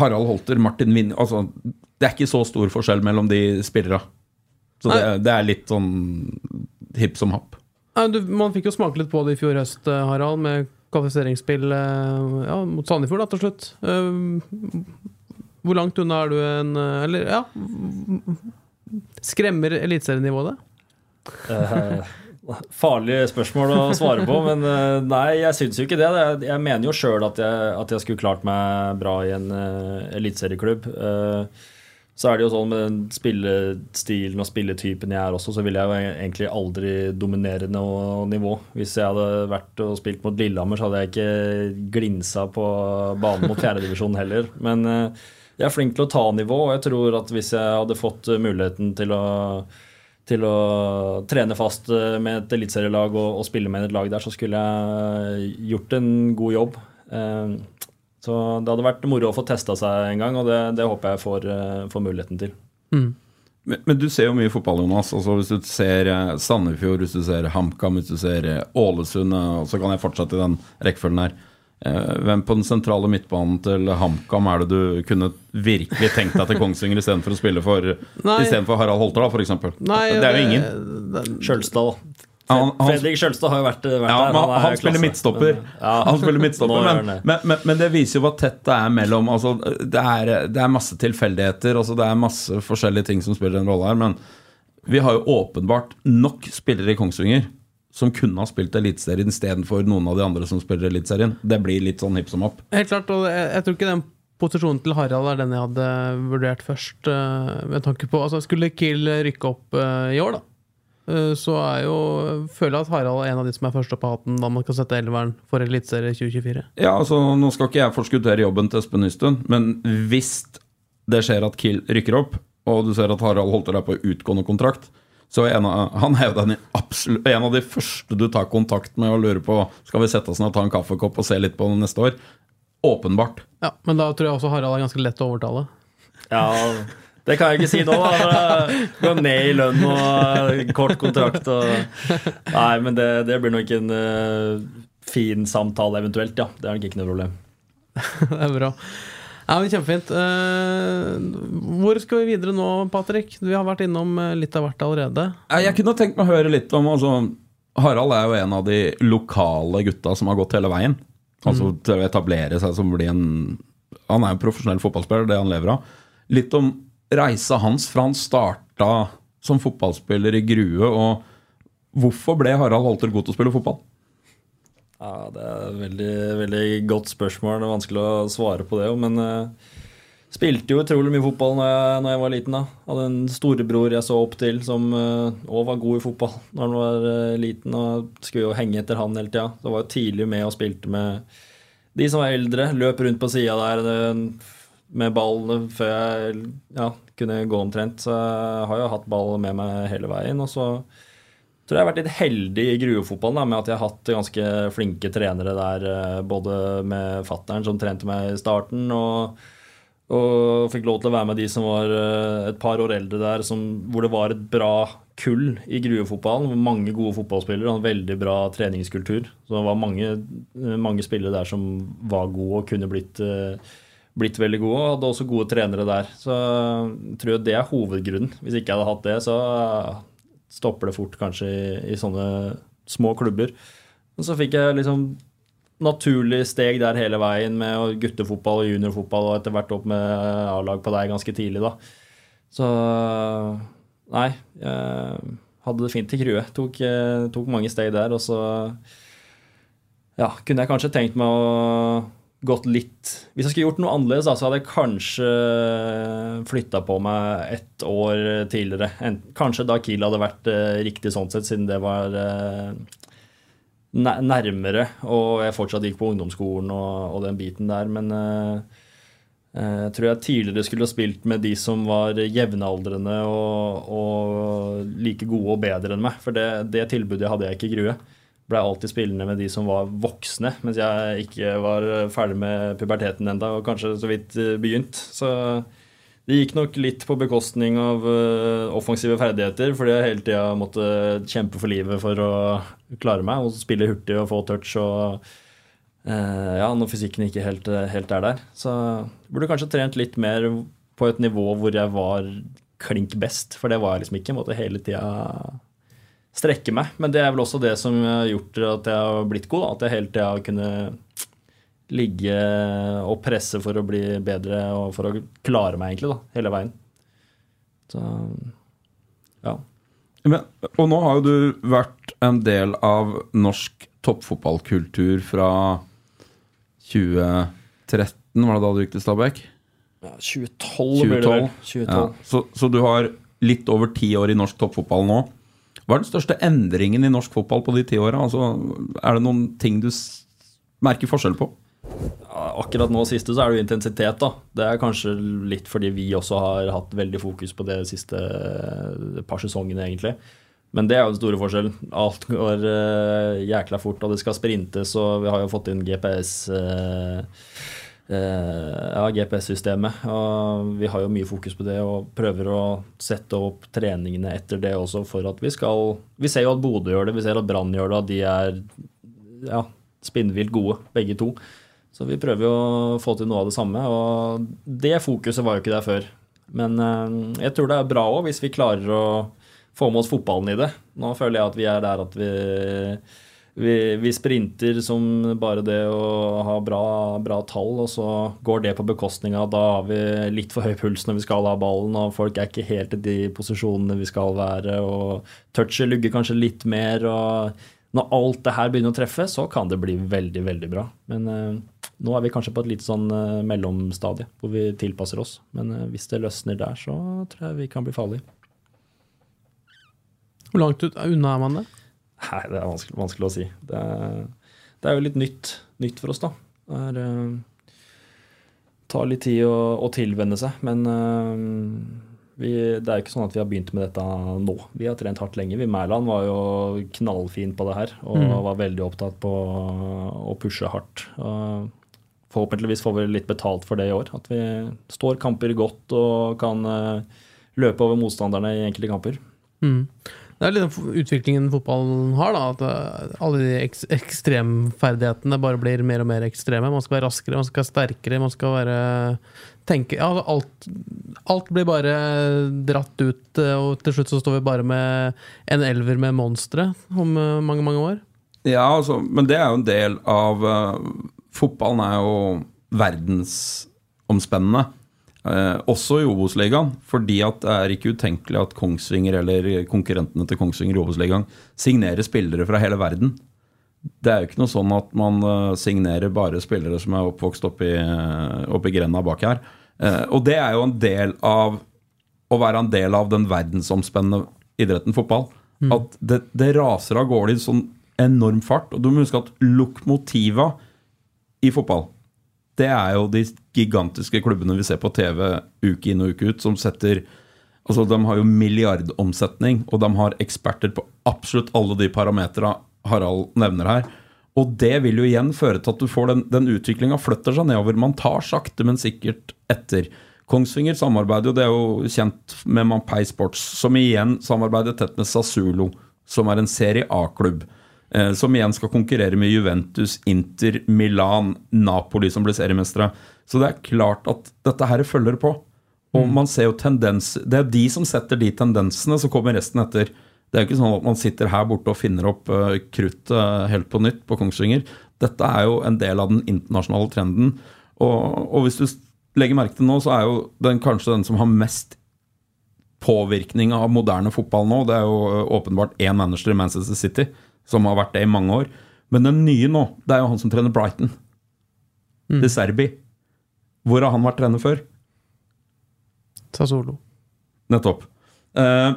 Harald Holter, Martin Winn Altså, det er ikke så stor forskjell mellom de spillerne. Så det, det er litt sånn hipp som happ. Nei, du, man fikk jo smake litt på det i fjor høst, eh, Harald, med kvalifiseringsspill eh, ja, mot Sandefjord da, til slutt. Eh, Hvor langt unna er du en eh, Eller, ja Skremmer eliteserienivået det? Farlig spørsmål å svare på, men nei, jeg syns jo ikke det. Jeg, mener jo sjøl at, at jeg skulle klart meg bra i en uh, eliteserieklubb. Eh, så er det jo sånn med den spillestilen og spilletypen jeg er også, så vil jeg jo egentlig aldri dominere noe nivå. Hvis jeg hadde vært og spilt mot Lillehammer, så hadde jeg ikke glinsa på banen mot fjerdedivisjon heller. Men eh, jeg er flink til å ta nivå, og jeg tror at hvis jeg hadde fått muligheten til å til å trene fast eh, med et eliteserielag og, og spille med et lag der, så skulle jeg gjort en god jobb. Eh, Så det hadde vært moro å få testa seg en gang, og det, det håper jeg får, eh, får muligheten til. Men, men du ser jo mye fotball, Jonas. Altså, hvis du ser eh, Sandefjord, hvis du ser HamKam, hvis du ser eh, Ålesund, og så kan jeg fortsette i den rekkefølgen her. Hvem på den sentrale midtbanen til HamKam er det du kunne virkelig tenkt deg til Kongsvinger istedenfor å spille for for Harald Holter, da, f.eks.? Det er jo ingen. Sjølstad, da. Han, han, Fredrik Sjølstad har jo vært, vært ja, der. han, han spiller klasse. midtstopper. Men, ja, Han spiller midtstopper, men, det. men, men, men det viser jo hva tett det er mellom altså, det, er, det er masse tilfeldigheter, altså, det er masse forskjellige ting som spiller en rolle her. Men vi har jo åpenbart nok spillere i Kongsvinger som kunne ha spilt Eliteserien istedenfor noen av de andre som spiller Eliteserien. Det blir litt sånn hipp som opp. Helt klart, og jeg, jeg tror ikke den posisjonen til Harald er den jeg hadde vurdert først. eh, med tanke på, altså Skulle Kiel rykke opp eh, i år, da, så er jo føler jeg at Harald er en av de som er først opp av hatten da man kan sette elveren for Eliteserie 2024. Ja, altså Nå skal ikke jeg forskuttere jobben til Espen Nystuen, men hvis det skjer at Kiel rykker opp, og du ser at Harald holdt deg på utgående kontrakt, så er en av, han er jo den absolutt, en av de første du tar kontakt med og lurer på Skal vi sette oss ned og ta en kaffekopp og se litt på neste år. Åpenbart. Ja, Men da tror jeg også Harald er ganske lett å overtale. Ja, det kan jeg ikke si nå. da Gå ned i lønn og kort kontrakt og Nei, men det, det blir nok en uh, fin samtale eventuelt, ja. Det er nok ikke noe problem. det er bra. Ja, men Kjempefint. Uh, hvor skal vi videre nå, Patrick? Vi har vært innom eh, litt av hvert allerede. Jeg kunne tenkt meg å høre litt om altså, Harald er jo en av de lokale gutta som har gått hele veien. Altså mm. til å etablere seg som bli en Han er jo profesjonell fotballspiller, det han lever av. Litt om reisa hans fra han starta som fotballspiller i Grue, og hvorfor ble Harald Holter god til å spille fotball? Ja, Det er et veldig, veldig godt spørsmål. Det er vanskelig å svare på det. Men uh, spilte jo utrolig mye fotball når jeg, når jeg, var liten. da. Hadde en storebror jeg så opp til, som òg uh, var god i fotball når han var uh, liten. og Skulle jo henge etter han hele tida. Så var jo tidlig med og spilte med de som var eldre. Løp rundt på sida der med ball før jeg ja, kunne gå omtrent. Så jeg har jo hatt ball med meg hele veien. og så tror jeg har vært litt heldig i gruefotballen da, med at jeg har hatt ganske flinke trenere der. Eh, både med fattern, som trente meg i starten, og, og, fikk lov til å være med de som var eh, et par år eldre der, som, hvor det var et bra kull i gruefotballen. Mange gode fotballspillere og en veldig bra treningskultur. Så det var mange, mange spillere der som var gode og kunne blitt eh, blitt veldig gode, og hadde også gode trenere der. Så jeg tror det er hovedgrunnen. Hvis ikke jeg hadde hatt det, så stopper det fort kanskje i, i sånne små klubber. Men så fikk jeg liksom naturlig steg der hele veien med guttefotball og juniorfotball og etter hvert opp med A-lag på deg ganske tidlig, da. Så nei, jeg hadde det fint i Krue. Tok, tok mange steg der, og så ja, kunne jeg kanskje tenkt meg å gått litt Hvis jeg skulle gjort noe annerledes, så hadde jeg kanskje flytta på meg ett år tidligere. Kanskje da Kiel hadde vært uh, riktig sånn sett, siden det var uh, nærmere, og jeg fortsatt gikk på ungdomsskolen og, den biten der. Men jeg tror jeg tidligere skulle ha spilt med de som var jevnaldrende og, og like gode og bedre enn meg. For det, det tilbudet hadde jeg ikke i Grue ble alltid spillende med de som var voksne, mens jeg ikke var ferdig med puberteten enda, og kanskje så vidt eh, begynt. Så det gikk nok litt på bekostning av uh, offensive ferdigheter, fordi jeg hele tida måtte kjempe for livet for å klare meg og spille hurtig og få touch. og uh, ja, Når fysikken ikke helt, helt er der. Så jeg burde kanskje trent litt mer på et nivå hvor jeg var klink best, for det var jeg liksom ikke. Jeg måtte hele tida strekke meg. Men det er vel også det som har gjort at jeg har blitt god. At jeg hele tida kunnet ligge og presse for å bli bedre og for å klare meg, egentlig, da, hele veien. Så ja. Men, og nå har jo du vært en del av norsk toppfotballkultur fra 2013, var det da du gikk til Stabæk? Ja, 2012, 2012. blir det vel. 2012. Ja. Så, så, du har litt over ti år i norsk toppfotball nå. Hva er den største endringen i norsk fotball på de ti åra? Altså, er det noen ting du merker forskjell på? Akkurat nå siste så er det jo intensitet. da. Det er kanskje litt fordi vi også har hatt veldig fokus på det de siste eh, par sesongene, egentlig. Men det er jo den store forskjellen. Alt går uh, jækla fort, og det skal sprintes, og vi har jo fått inn GPS. Uh, Eh, ja, GPS-systemet. Og vi har jo mye fokus på det og prøver å sette opp treningene etter det også for at vi skal Vi ser jo at Bodø gjør det, vi ser at Brann gjør det, og de er ja, spinnvilt gode, begge to. Så vi prøver jo å få til noe av det samme, og det fokuset var jo ikke der før. Men eh, jeg tror det er bra òg, hvis vi klarer å få med oss fotballen i det. Nå føler jeg at vi er der at vi vi, vi, sprinter som bare det å ha bra, bra, tall, og så går det på bekostning av da har vi litt for høy puls når vi skal ha ballen, og folk er ikke helt i de posisjonene vi skal være, og touchet lugger kanskje litt mer. og Når alt det her begynner å treffe, så kan det bli veldig, veldig bra. Men eh, nå er vi kanskje på et litt sånn eh, mellomstadie hvor vi tilpasser oss. Men eh, hvis det løsner der, så tror jeg vi kan bli farlige. Hvor langt ut unna er man det? Nei, det er vanskelig, vanskelig å si. Det er, det er, jo litt nytt, nytt for oss, da. Det er, uh, tar litt tid å, å tilvenne seg, men uh, Vi, det er jo ikke sånn at vi har begynt med dette nå. Vi har trent hardt lenge. Vi Mæland var jo knallfin på det her og Mm. var veldig opptatt på å pushe hardt. Uh, forhåpentligvis får vi litt betalt for det i år. At vi står kamper godt og kan eh, løpe over motstanderne i enkelte kamper. Mm. Det er litt den utviklingen fotballen har, da. At eh, alle de ek ekstremferdighetene bare blir mer og mer ekstreme. Man skal være raskere, man skal være sterkere, man skal være tenke Ja, alt, alt blir bare dratt ut, eh, og til slutt så står vi bare med en elver med monstre om eh, mange, mange år. Ja, altså, men det er jo en del av uh, Fotballen er jo verdensomspennende. Eh, også i Obos-ligaen, fordi at det er ikke utenkelig at Kongsvinger eller konkurrentene til Kongsvinger i Obos-ligaen signerer spillere fra hele verden. Det er jo ikke noe sånn at man eh, signerer bare spillere som er oppvokst oppi, uh, oppi grenda bak her. Eh, og det er jo en del av å være en del av den verdensomspennende idretten fotball. At det, det raser av gårde i sånn enorm fart. Og du må huske at lokomotiva i fotball, det er jo de gigantiske klubbene vi ser på TV uke inn og uke ut, som setter Altså, de har jo milliardomsetning, og de har eksperter på absolutt alle de parametera Harald nevner her. Og det vil jo igjen føre til at du får den, den utviklinga flytter seg nedover. Man tar sakte, men sikkert etter. Kongsvinger samarbeider jo, det er jo kjent med Mampei Sports, som igjen samarbeider tett med Sassulo, som er en Serie A-klubb. Eh, som igjen skal konkurrere med Juventus, Inter, Milan, Napoli, som blir seriemestere. Så det er klart at dette her følger på. Og man ser jo tendens Det er de som setter de tendensene, så kommer resten etter. Det er jo ikke sånn at man sitter her borte og finner opp uh, kruttet helt på nytt på Kongsvinger. Dette er jo en del av den internasjonale trenden. Og, og hvis du legger merke til nå, så er jo den kanskje den som har mest påvirkning av moderne fotball nå. Det er jo åpenbart én manager i Manchester City, som har vært det i mange år. Men den nye nå, det er jo han som trener Brighton. De Serbi. Hvor har han vært trener før? Sasolo. Nettopp. Eh,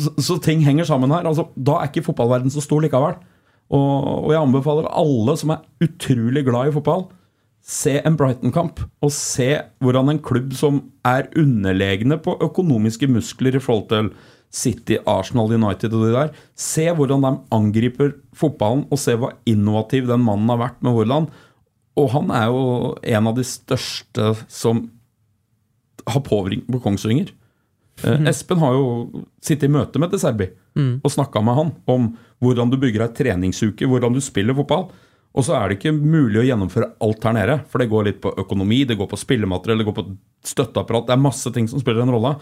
så, så ting henger sammen her. Altså, da er ikke fotballverden så stor likevel. Og, og jeg anbefaler alle som er utrolig glad i fotball, se en Brighton-kamp. Og se hvordan en klubb som er underlegne på økonomiske muskler i forhold til City, Arsenal, United og de der, se hvordan de angriper fotballen, og se hva innovativ den mannen har vært med Hvorland. Og han er jo en av de største som har påvirkning på Kongsvinger. Mm. Espen har jo sittet i møte med De Serbi og snakka med han om hvordan du bygger ei treningsuke, hvordan du spiller fotball. Og så er det ikke mulig å gjennomføre alt her nede, for det går litt på økonomi, det går på spillemateriell, det går på støtteapparat. Det er masse ting som spiller en rolle.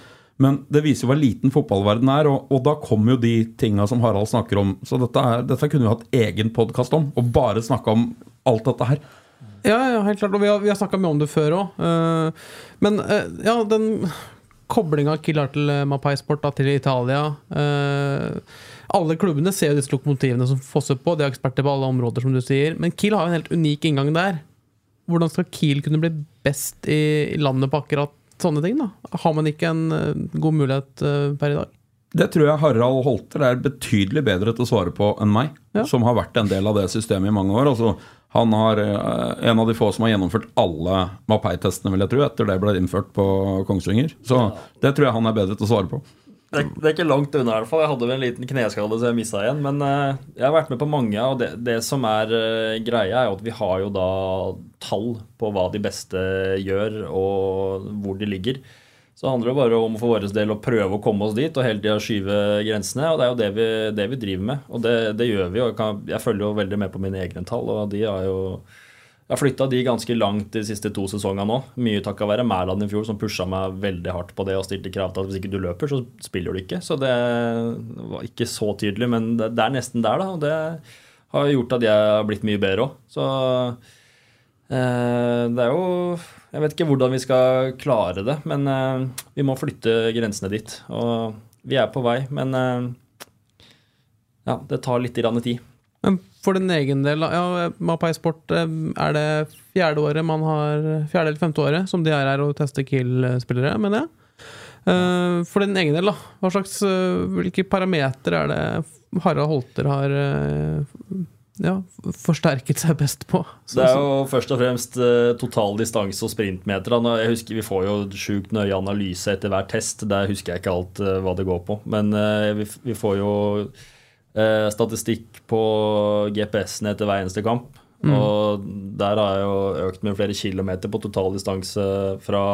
Men det viser jo hva liten fotballverden er, og, og da kommer jo de tinga som Harald snakker om. Så dette, er, dette kunne vi hatt egen podkast om, og bare snakka om alt dette her. Ja, ja, helt klart. Og vi har, vi har snakka mye om det før òg. men eh, ja, den koblinga Kiel har til uh, Mapai Sport, da, til Italia eh, Alle klubbene ser jo disse lokomotivene som fosser på. De er eksperter på alle områder, som du sier. Men Kiel har jo en helt unik inngang der. Hvordan skal Kiel kunne bli best i landet på akkurat sånne ting? da? Har man ikke en eh, god mulighet eh, per i dag? Det tror jeg Harald Holter er betydelig bedre til å svare på enn meg, Ja. som har vært en del av det systemet i mange år. Altså, han har eh, en av de få som har gjennomført alle Mapei-testene, vil jeg tro, etter det ble innført på Kongsvinger. Så det tror jeg han er bedre til å svare på. Det, det er ikke langt unna, i hvert fall. Jeg hadde vel en liten kneskade, så jeg mista igjen. Men uh, jeg har vært med på mange, og det, det som er uh, greia, er jo at vi har jo da tall på hva de beste gjør, og hvor de ligger. Så det handler jo bare om for vår del å prøve å komme oss dit og hele tida skyve grensene. Og det er jo det vi, det vi driver med, og det, gjør vi. Og jeg, kan, jeg følger jo veldig med på mine egne tall, og de har jo jeg har flytta de ganske langt de siste to sesongene nå. Mye takka være Mæland i fjor, som pusha meg veldig hardt på det og stilte krav til at hvis ikke du løper, så spiller du ikke. Så det var ikke så tydelig, men det, er nesten der, da. Og det har gjort at jeg har blitt mye bedre òg. Så eh, det er jo Jeg vet ikke hvordan vi skal klare det, men eh, vi må flytte grensene dit. Og vi er på vei, men eh, ja, det tar litt tid. Men for din egen del, ja, Mapai Sport, eh, er det fjerde året man har Fjerde eller femte året som de er her og tester Kiel-spillere, mener jeg. Eh, For din egen del, da. Hva slags, eh, hvilke parametere er det Harald Holter har ja, forsterket seg best på. Så, Det er jo først og fremst uh, total distanse og sprintmeter. Jeg husker Vi får jo sjukt nøye analyse etter hver test. Der husker jeg ikke alt uh, hva det går på. Men uh, vi, vi får jo eh, statistikk på GPS-en etter hver eneste kamp. Og der har jeg jo økt med flere kilometer på total distanse fra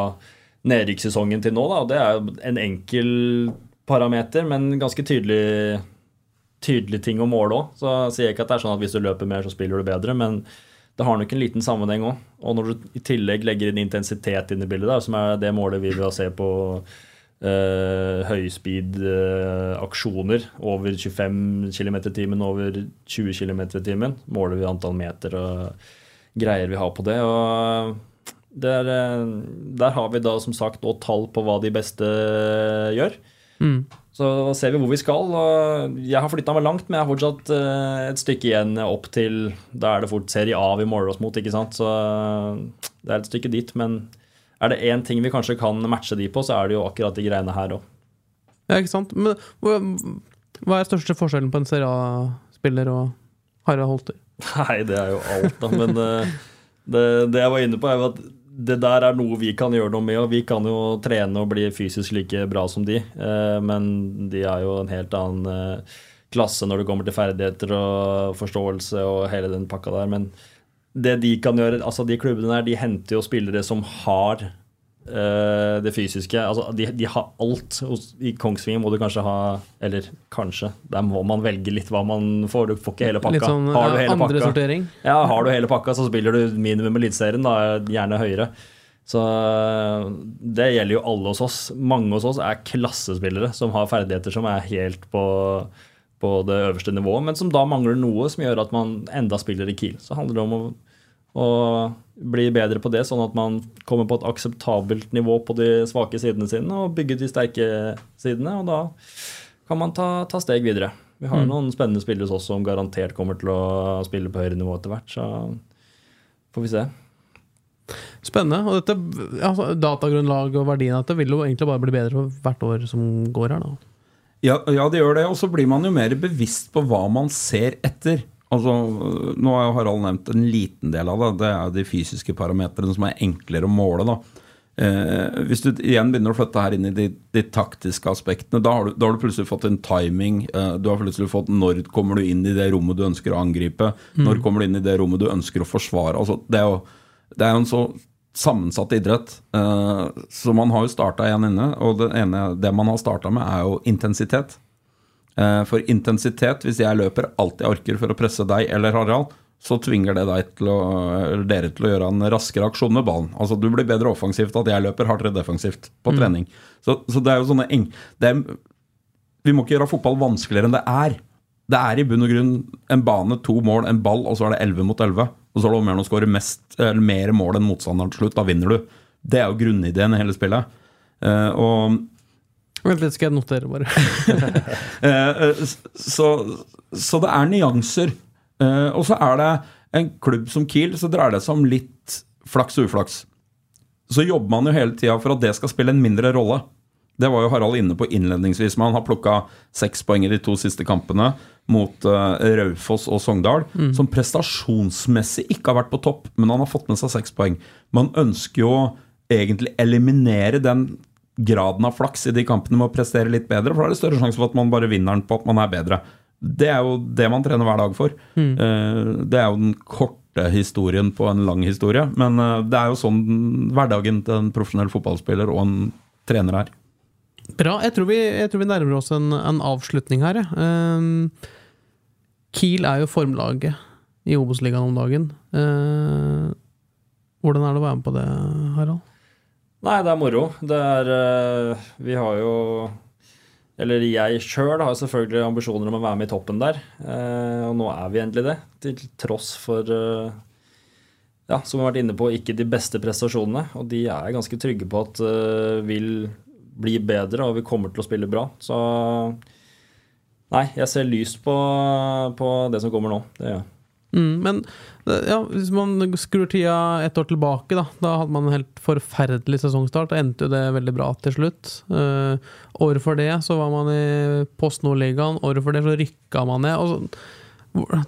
nedrykkssesongen til nå. Da. Det er jo en enkel parameter, men ganske tydelig tydelig ting å måle òg. Så jeg sier ikke at det er sånn at hvis du løper mer, så spiller du bedre, men det har nok en liten sammenheng òg. Og når du i tillegg legger inn intensitet inn i bildet, der, som er det målet vi vil se på uh, høyspeed-aksjoner over 25 km i timen, over 20 km i timen, måler vi antall meter og greier vi har på det. og der, eh, der har vi da som sagt også tall på hva de beste gjør. mm. Så ser vi hvor vi skal. og Jeg har flytta meg langt, men jeg har fortsatt uh, et stykke igjen opp til Da er det fort Serie A vi måler oss mot, ikke sant. Så det er et stykke dit. Men er det én ting vi kanskje kan matche de på, så er det jo akkurat de greiene her òg. Ja, ikke sant? Men hva, er største forskjellen på en Serie A-spiller og Harald Holter? Nei, det er jo alt, da. Men eh, det, det jeg var inne på, er jo at det der er noe vi kan gjøre noe med. Og vi kan jo trene og bli fysisk like bra som de, eh, men de er jo en helt annen eh, klasse når det kommer til ferdigheter og forståelse og hele den pakka der. Men det de kan gjøre, altså de klubbene der, de henter jo spillere som har uh, det fysiske. Altså de, de har alt. I Kongsvinger må du kanskje ha Eller kanskje, der må man velge litt hva man får. Du får ikke hele pakka. Litt sånn har du hele andre pakka, sortering? ja, har du hele pakka, så spiller du minimum Eliteserien, da, gjerne høyere. Så øh, det gjelder jo alle hos oss. Mange hos oss er klassespillere som har ferdigheter som er helt på, på det øverste nivået, men som da mangler noe som gjør at man enda spiller i Kiel. Så handler det om å, å bli bedre på det, sånn at man kommer på et akseptabelt nivå på de svake sidene sine og bygge de sterke sidene, og da kan man ta, ta steg videre. Vi har noen spennende spillere også som garantert kommer til å spille på høyere nivå etter hvert, så får vi se. Spennende. Og dette altså, Datagrunnlaget og verdien av dette vil jo egentlig bare bli bedre for hvert år som går her, da. Ja, ja, det gjør det. Og så blir man jo mer bevisst på hva man ser etter. Altså, Nå har jo Harald nevnt en liten del av det. Det er de fysiske parametrene som er enklere å måle. da. Eh, hvis du igjen begynner å flytte her inn i de, de taktiske aspektene, da har, du, da har du plutselig fått en timing. Eh, du har plutselig fått når kommer du inn i det rommet du ønsker å angripe. Når kommer du inn i det rommet du ønsker å forsvare. Altså, det er jo det er jo en så sammensatt idrett. eh, så man har jo starta igjen inne, og det ene det man har starta med, er jo intensitet. Eh, for intensitet, hvis jeg løper alt jeg orker for å presse deg eller Harald, så tvinger det deg til å, dere til å gjøre en raskere aksjon med ballen. Altså Du blir bedre offensivt at jeg løper hardere defensivt på trening. Så, så det er jo sånne eng... Er, vi må ikke gjøre fotball vanskeligere enn det er. Det er i bunn og grunn en bane, to mål, en ball, og så er det 11 mot 11. Og så er det om å skåre mest, eller mer mål enn motstanderen til slutt. Da vinner du. Det er jo grunnideen i hele spillet. Uh, og Vent litt, skal jeg notere, bare. Eh, så, så det er nyanser. Eh, og så er det en klubb som Kiel, så dreier det seg om litt flaks og uflaks. Så jobber man jo hele tida for at det skal spille en mindre rolle. Det var jo Harald inne på innledningsvis. Man har plukka seks poeng i de to siste kampene mot uh, Raufoss og Sogndal, som prestasjonsmessig ikke har vært på topp, men han har fått med seg seks poeng. Man ønsker jo egentlig eliminere den graden av flaks i de kampene med å prestere litt bedre, for da er det større sjanse for at man bare vinner den på at man er bedre. Det er jo det man trener hver dag for. Mm. det er jo den korte historien på en lang historie, men eh, det er jo sånn hverdagen til en profesjonell fotballspiller og en trener er. Bra. Jeg tror vi, jeg tror vi nærmer oss en, en avslutning her. Ehm, Kiel er jo formlaget i Obos-ligaen om dagen. Uh, hvordan er det å være med på det, Harald? Nei, det er moro. Det er eh, Vi har jo Eller jeg sjøl har selvfølgelig ambisjoner om å være med i toppen der. eh, Og nå er vi endelig det. Til tross for eh, ja, som vi har vært inne på, ikke de beste prestasjonene. Og de er ganske trygge på at vil bli bedre, og vi kommer til å spille bra. Så nei, jeg ser lyst på, på det som kommer nå. Det gjør jeg. Mm, men eh, ja, hvis man skrur tida et år tilbake, da Da hadde man en helt forferdelig sesongstart. Da endte jo det veldig bra til slutt. Uh, året for det så var man i Post Nord-ligaen. Året for det så rykka man ned. Så, hvor-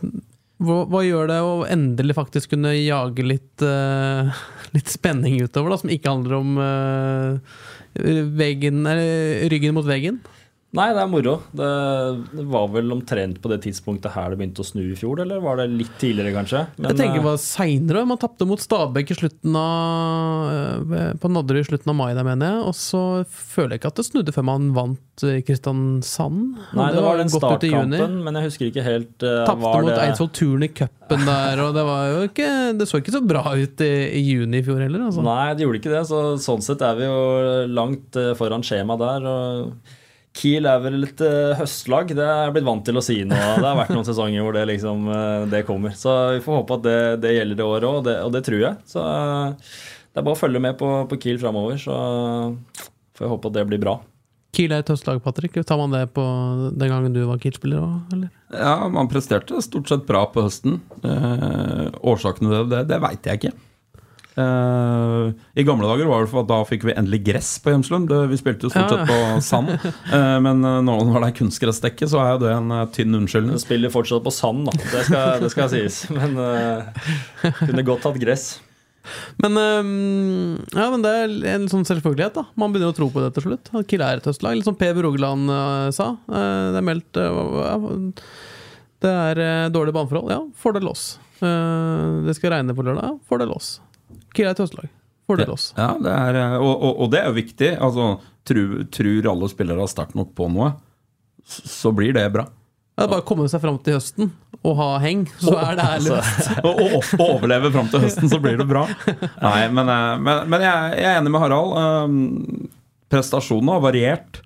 Hva, hva gjør det å endelig faktisk kunne jage litt, uh, litt spenning utover, da, som ikke handler om uh, veggen, eller, ryggen mot veggen? Nei, det er moro. Det, det var vel omtrent på det tidspunktet her det begynte å snu i fjor, eller var det litt tidligere, kanskje? Men, jeg tenker det eh, var seinere. Man tapte mot Stabæk i slutten av eh, På Nadderud i slutten av mai, der, mener jeg. Og så føler jeg ikke at det snudde før man vant eh, Kristiansand. Nei, det var den startkampen, men jeg husker ikke helt uh, Tapte mot det- Eidsvoll Turn i cupen der, og det var jo ikke Det så ikke så bra ut i, i juni i fjor heller, altså. Nei, det gjorde ikke det. Så sånn sett er vi jo langt eh, foran skjema der. og Kiel er vel et eh, høstlag. Det er jeg blitt vant til å si nå. Det har vært noen sesonger hvor det liksom eh, det kommer. Så vi får håpe at det, det gjelder det året òg, og, det- og det tror jeg. Så eh, det er bare å følge med på, på Kiel framover, så får jeg håpe at det blir bra. Kiel er et høstlag, Patrick. Tar man det på den gangen du var Kiel-spiller òg, eller? Ja, man presterte stort sett bra på høsten. Eh, årsakene til det, det veit jeg ikke. Eh, I gamle dager var det for at da fikk vi endelig gress på Hjemslund. Vi spilte jo stort sett på sand. Uh, men eh, nå når det er kunstgressdekke, så er jo det en tynn unnskyldning. Du spiller fortsatt på sand, da. Det skal, det skal sies. Men uh, kunne godt hatt gress. Men, ja, men det er en sånn selvfølgelighet. da Man begynner å tro på det til slutt. Kille er et høstlag. Litt som Per Rogeland øh, sa. Det er meldt ja, Det er dårlige baneforhold. Ja, lås. Eh, det skal regne på lørdag. Ja, får det lås. Kiel Fordel det. Ja, det er, eh, og, og, og det er jo viktig. Altså, tror, Tror alle spillere sterkt nok på noe, så blir det bra. Det er bare å komme seg fram til høsten og ha heng, så er det her løst. Og, og, og overleve fram til høsten, så blir det bra. Nei, men, eh, men, men jeg, jeg er enig med Harald. Um, prestasjonene har variert.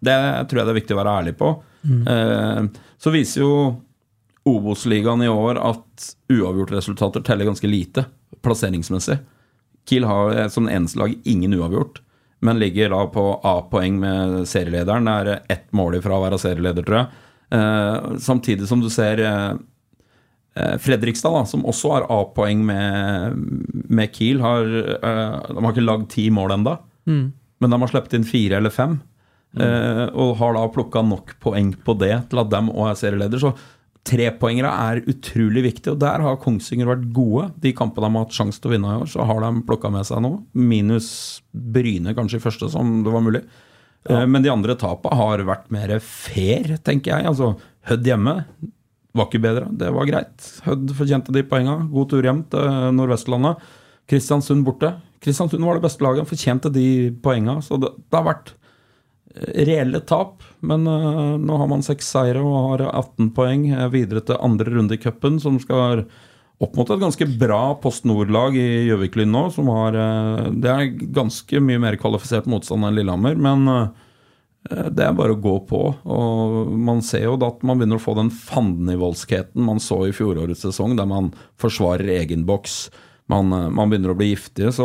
Det tror jeg det er viktig å være ærlig på. Eh, så viser jo Obos-ligaen i år at uavgjortresultater teller ganske lite plasseringsmessig. Kiel har eh, som eneste lag ingen uavgjort, men ligger da på A-poeng med serielederen. Det er ett mål ifra å være serieleder, tror jeg. Eh, samtidig som du ser eh, Fredrikstad, da, som også har A-poeng med, med Kiel, har, eh, de har ikke lagd ti mål ennå, men de har sluppet inn fire eller fem. Mm. og har da plukka nok poeng på det til at de òg er serieleder. Så trepoengere er utrolig viktig, og der har Kongsvinger vært gode. De kampene de har hatt sjanse til å vinne i år, så har de plukka med seg noe. Minus Bryne kanskje i første, som det var mulig. Ja. Men de andre tapene har vært mer fair, tenker jeg. Altså, Hødd hjemme var ikke bedre. Det var greit. Hødd fortjente de poenga. God tur hjem til Nordvestlandet. Kristiansund borte. Kristiansund var det beste laget, fortjente de poenga. Så det, det har vært eh, reelle tap. Men eh, nå har man seks seire og har 18 poeng eh, videre til andre runde i cupen, som skal opp mot et ganske bra Post Nord-lag i Gjøvik-Lyn nå. Som har, eh, det er ganske mye mer kvalifisert motstand enn Lillehammer. men det er bare å gå på. og Man ser jo at man begynner å få den fandenivoldskheten man så i fjorårets sesong, der man forsvarer egen boks. Man, man begynner å bli giftige. Så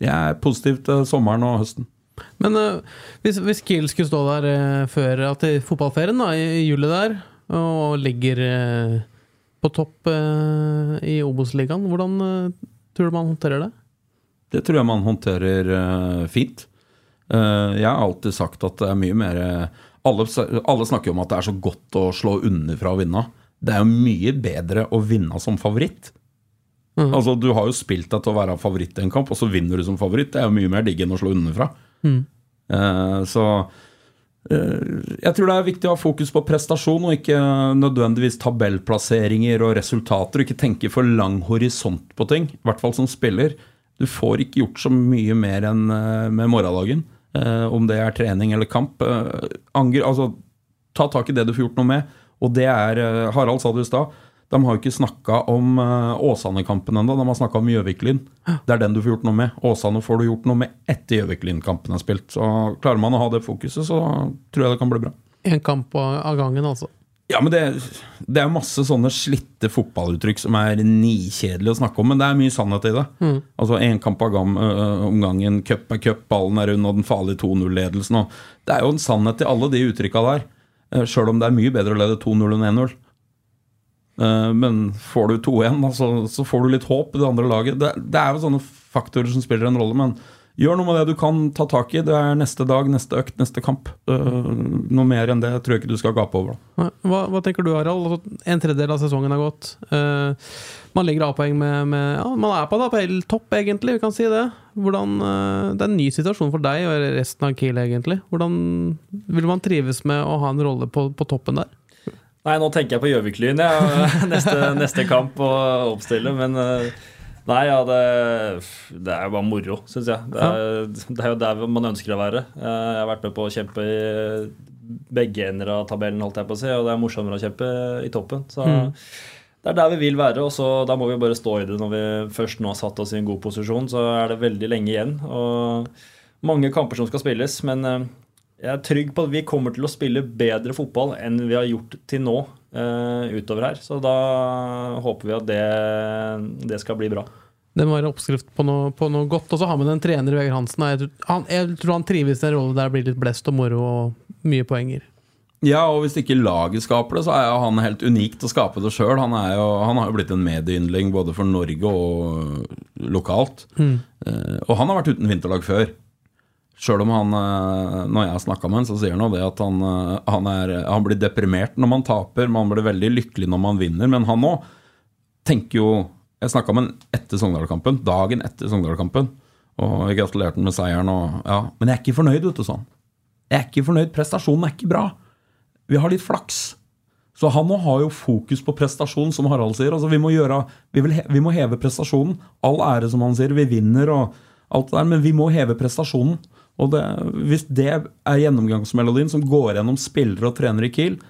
jeg er positiv til sommeren og høsten. Men uh, hvis, hvis Kiel skulle stå der uh, før at fotballferien da, i, i juli der, og ligger uh, på topp i Obos-ligaen, hvordan tror du man håndterer det? Det tror jeg man håndterer fint. Jeg har alltid sagt at det er mye mer alle, alle snakker om at det er så godt å slå underfra og vinne. Det er jo mye bedre å vinne som favoritt. Mm. Altså, Du har jo spilt deg til å være favoritt i en kamp, og så vinner du som favoritt. Det er jo mye mer digg enn å slå underfra. Mhm. Eh, så eh, jeg tror det er viktig å ha fokus på prestasjon, og ikke nødvendigvis tabellplasseringer og resultater. Og ikke tenke for lang horisont på ting, i hvert fall som spiller. Du får ikke gjort så mye mer enn eh, med morgendagen. om det er trening eller kamp. Anger, altså, ta tak i det du får gjort noe med. Og det er Harald sa det i stad. De har jo ikke snakka om uh, Åsane-kampen ennå, de har snakka om Gjøvik-Lyn. Det er den du får gjort noe med. Åsane får du gjort noe med etter Gjøvik-Lyn-kampen er spilt. Så Klarer man å ha det fokuset, så tror jeg det kan bli bra. Én kamp av gangen, altså. Ja, men det, det er masse sånne slitte fotballuttrykk som er nikjedelige å snakke om, men det er mye sannhet i det. Altså én kamp av gam, ø, om gangen, cup er cup, ballen er rund og den farlige 2-0-ledelsen. og Det er jo en sannhet i alle de uttrykka der, sjøl om det er mye bedre å lede 2-0 enn 1-0. Eh, Men får du 2-1, da, så, får du litt håp i det andre laget. Det, det er jo sånne faktorer som spiller en rolle, men gjør noe med det du kan ta tak i. Det er neste dag, neste økt, neste kamp. Uh, noe mer enn det tror jeg ikke du skal gape over. Hva, hva tenker du, Harald? Altså, en tredjedel av sesongen har gått. Uh, man ligger A-poeng med, med, ja, Man er på APL-topp, egentlig, vi kan si det. Hvordan, det er en ny situasjon for deg og resten av Kiel, egentlig. Hvordan vil man trives med å ha en rolle på, på toppen der? Nei, nå tenker jeg på Gjøvik-Lyn, ja. neste, neste kamp å oppstille. Men Nei, ja, det, det, er jo bare moro, syns jeg. Det er, det er, jo der man ønsker å være. Jeg har vært med på å kjempe i begge ender av tabellen, holdt jeg på å si, og det er morsommere å kjempe i toppen. Så mm. det er der vi vil være, og så da må vi bare stå i det når vi først nå har satt oss i en god posisjon. Så er det veldig lenge igjen, og mange kamper som skal spilles. Men eh, jeg er trygg på at vi kommer til å spille bedre fotball enn vi har gjort til nå uh, utover her. Så da håper vi at det, det skal bli bra. Det må være oppskrift på noe, på noe godt. Og så har vi en trener, Vegard Hansen. Jeg, han, jeg tror han trives i en rolle der det blir litt blest og moro og mye poenger. Ja, og hvis ikke laget skaper det, så er han helt unik til å skape det sjøl. Han, han, har jo blitt en medieyndling både for Norge og lokalt. Mm. Uh, og han har vært uten vinterlag før. Sjøl om han, eh, når jeg snakka med han, så sier han det at han, eh, han, er, han, blir deprimert når man taper. Man blir veldig lykkelig når man vinner. Men han òg tenker jo Jeg snakka med han etter Sogndal-kampen, dagen etter Sogndal-kampen. Og jeg gratulerte han med seieren. Og, ja, men jeg er ikke fornøyd, vet du, sånn. Jeg er ikke fornøyd. Prestasjonen er ikke bra. Vi har litt flaks. Så han òg har jo fokus på prestasjon, som Harald sier. Altså, vi, må gjøre, vi, vil, vi må heve prestasjonen. All ære, som han sier. Vi vinner og alt det der, men vi må heve prestasjonen. Og det, Hvis det er gjennomgangsmelodien som går gjennom spillere og trenere i Kiel,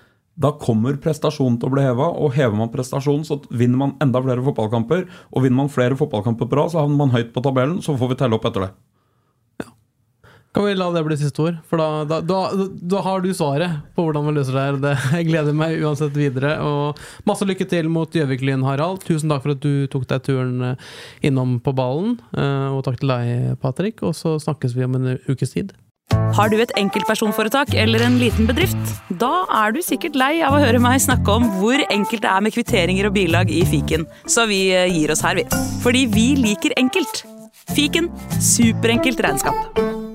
da kommer prestasjonen til å bli heva, og hever man prestasjonen, så vinner man enda flere fotballkamper. Og vinner man flere fotballkamper bra, så havner man høyt på tabellen, så får vi telle opp etter det. Kan vi la det bli siste ord? For da, da, da, da har du svaret på hvordan vi løser det her. Det, jeg gleder meg uansett videre. Og masse lykke til mot Gjøvik-Lyn, Harald. Tusen takk for at du tok deg turen eh, innom på ballen. Eh, og takk til deg, Patrick. Og så snakkes vi om en ukes tid. Har du et enkeltpersonforetak eller en liten bedrift? Da er du sikkert lei av å høre meg snakke om hvor enkelt det er med kvitteringer og bilag i fiken, så vi eh, gir oss her, vi. Fordi vi liker enkelt. Fiken superenkelt regnskap.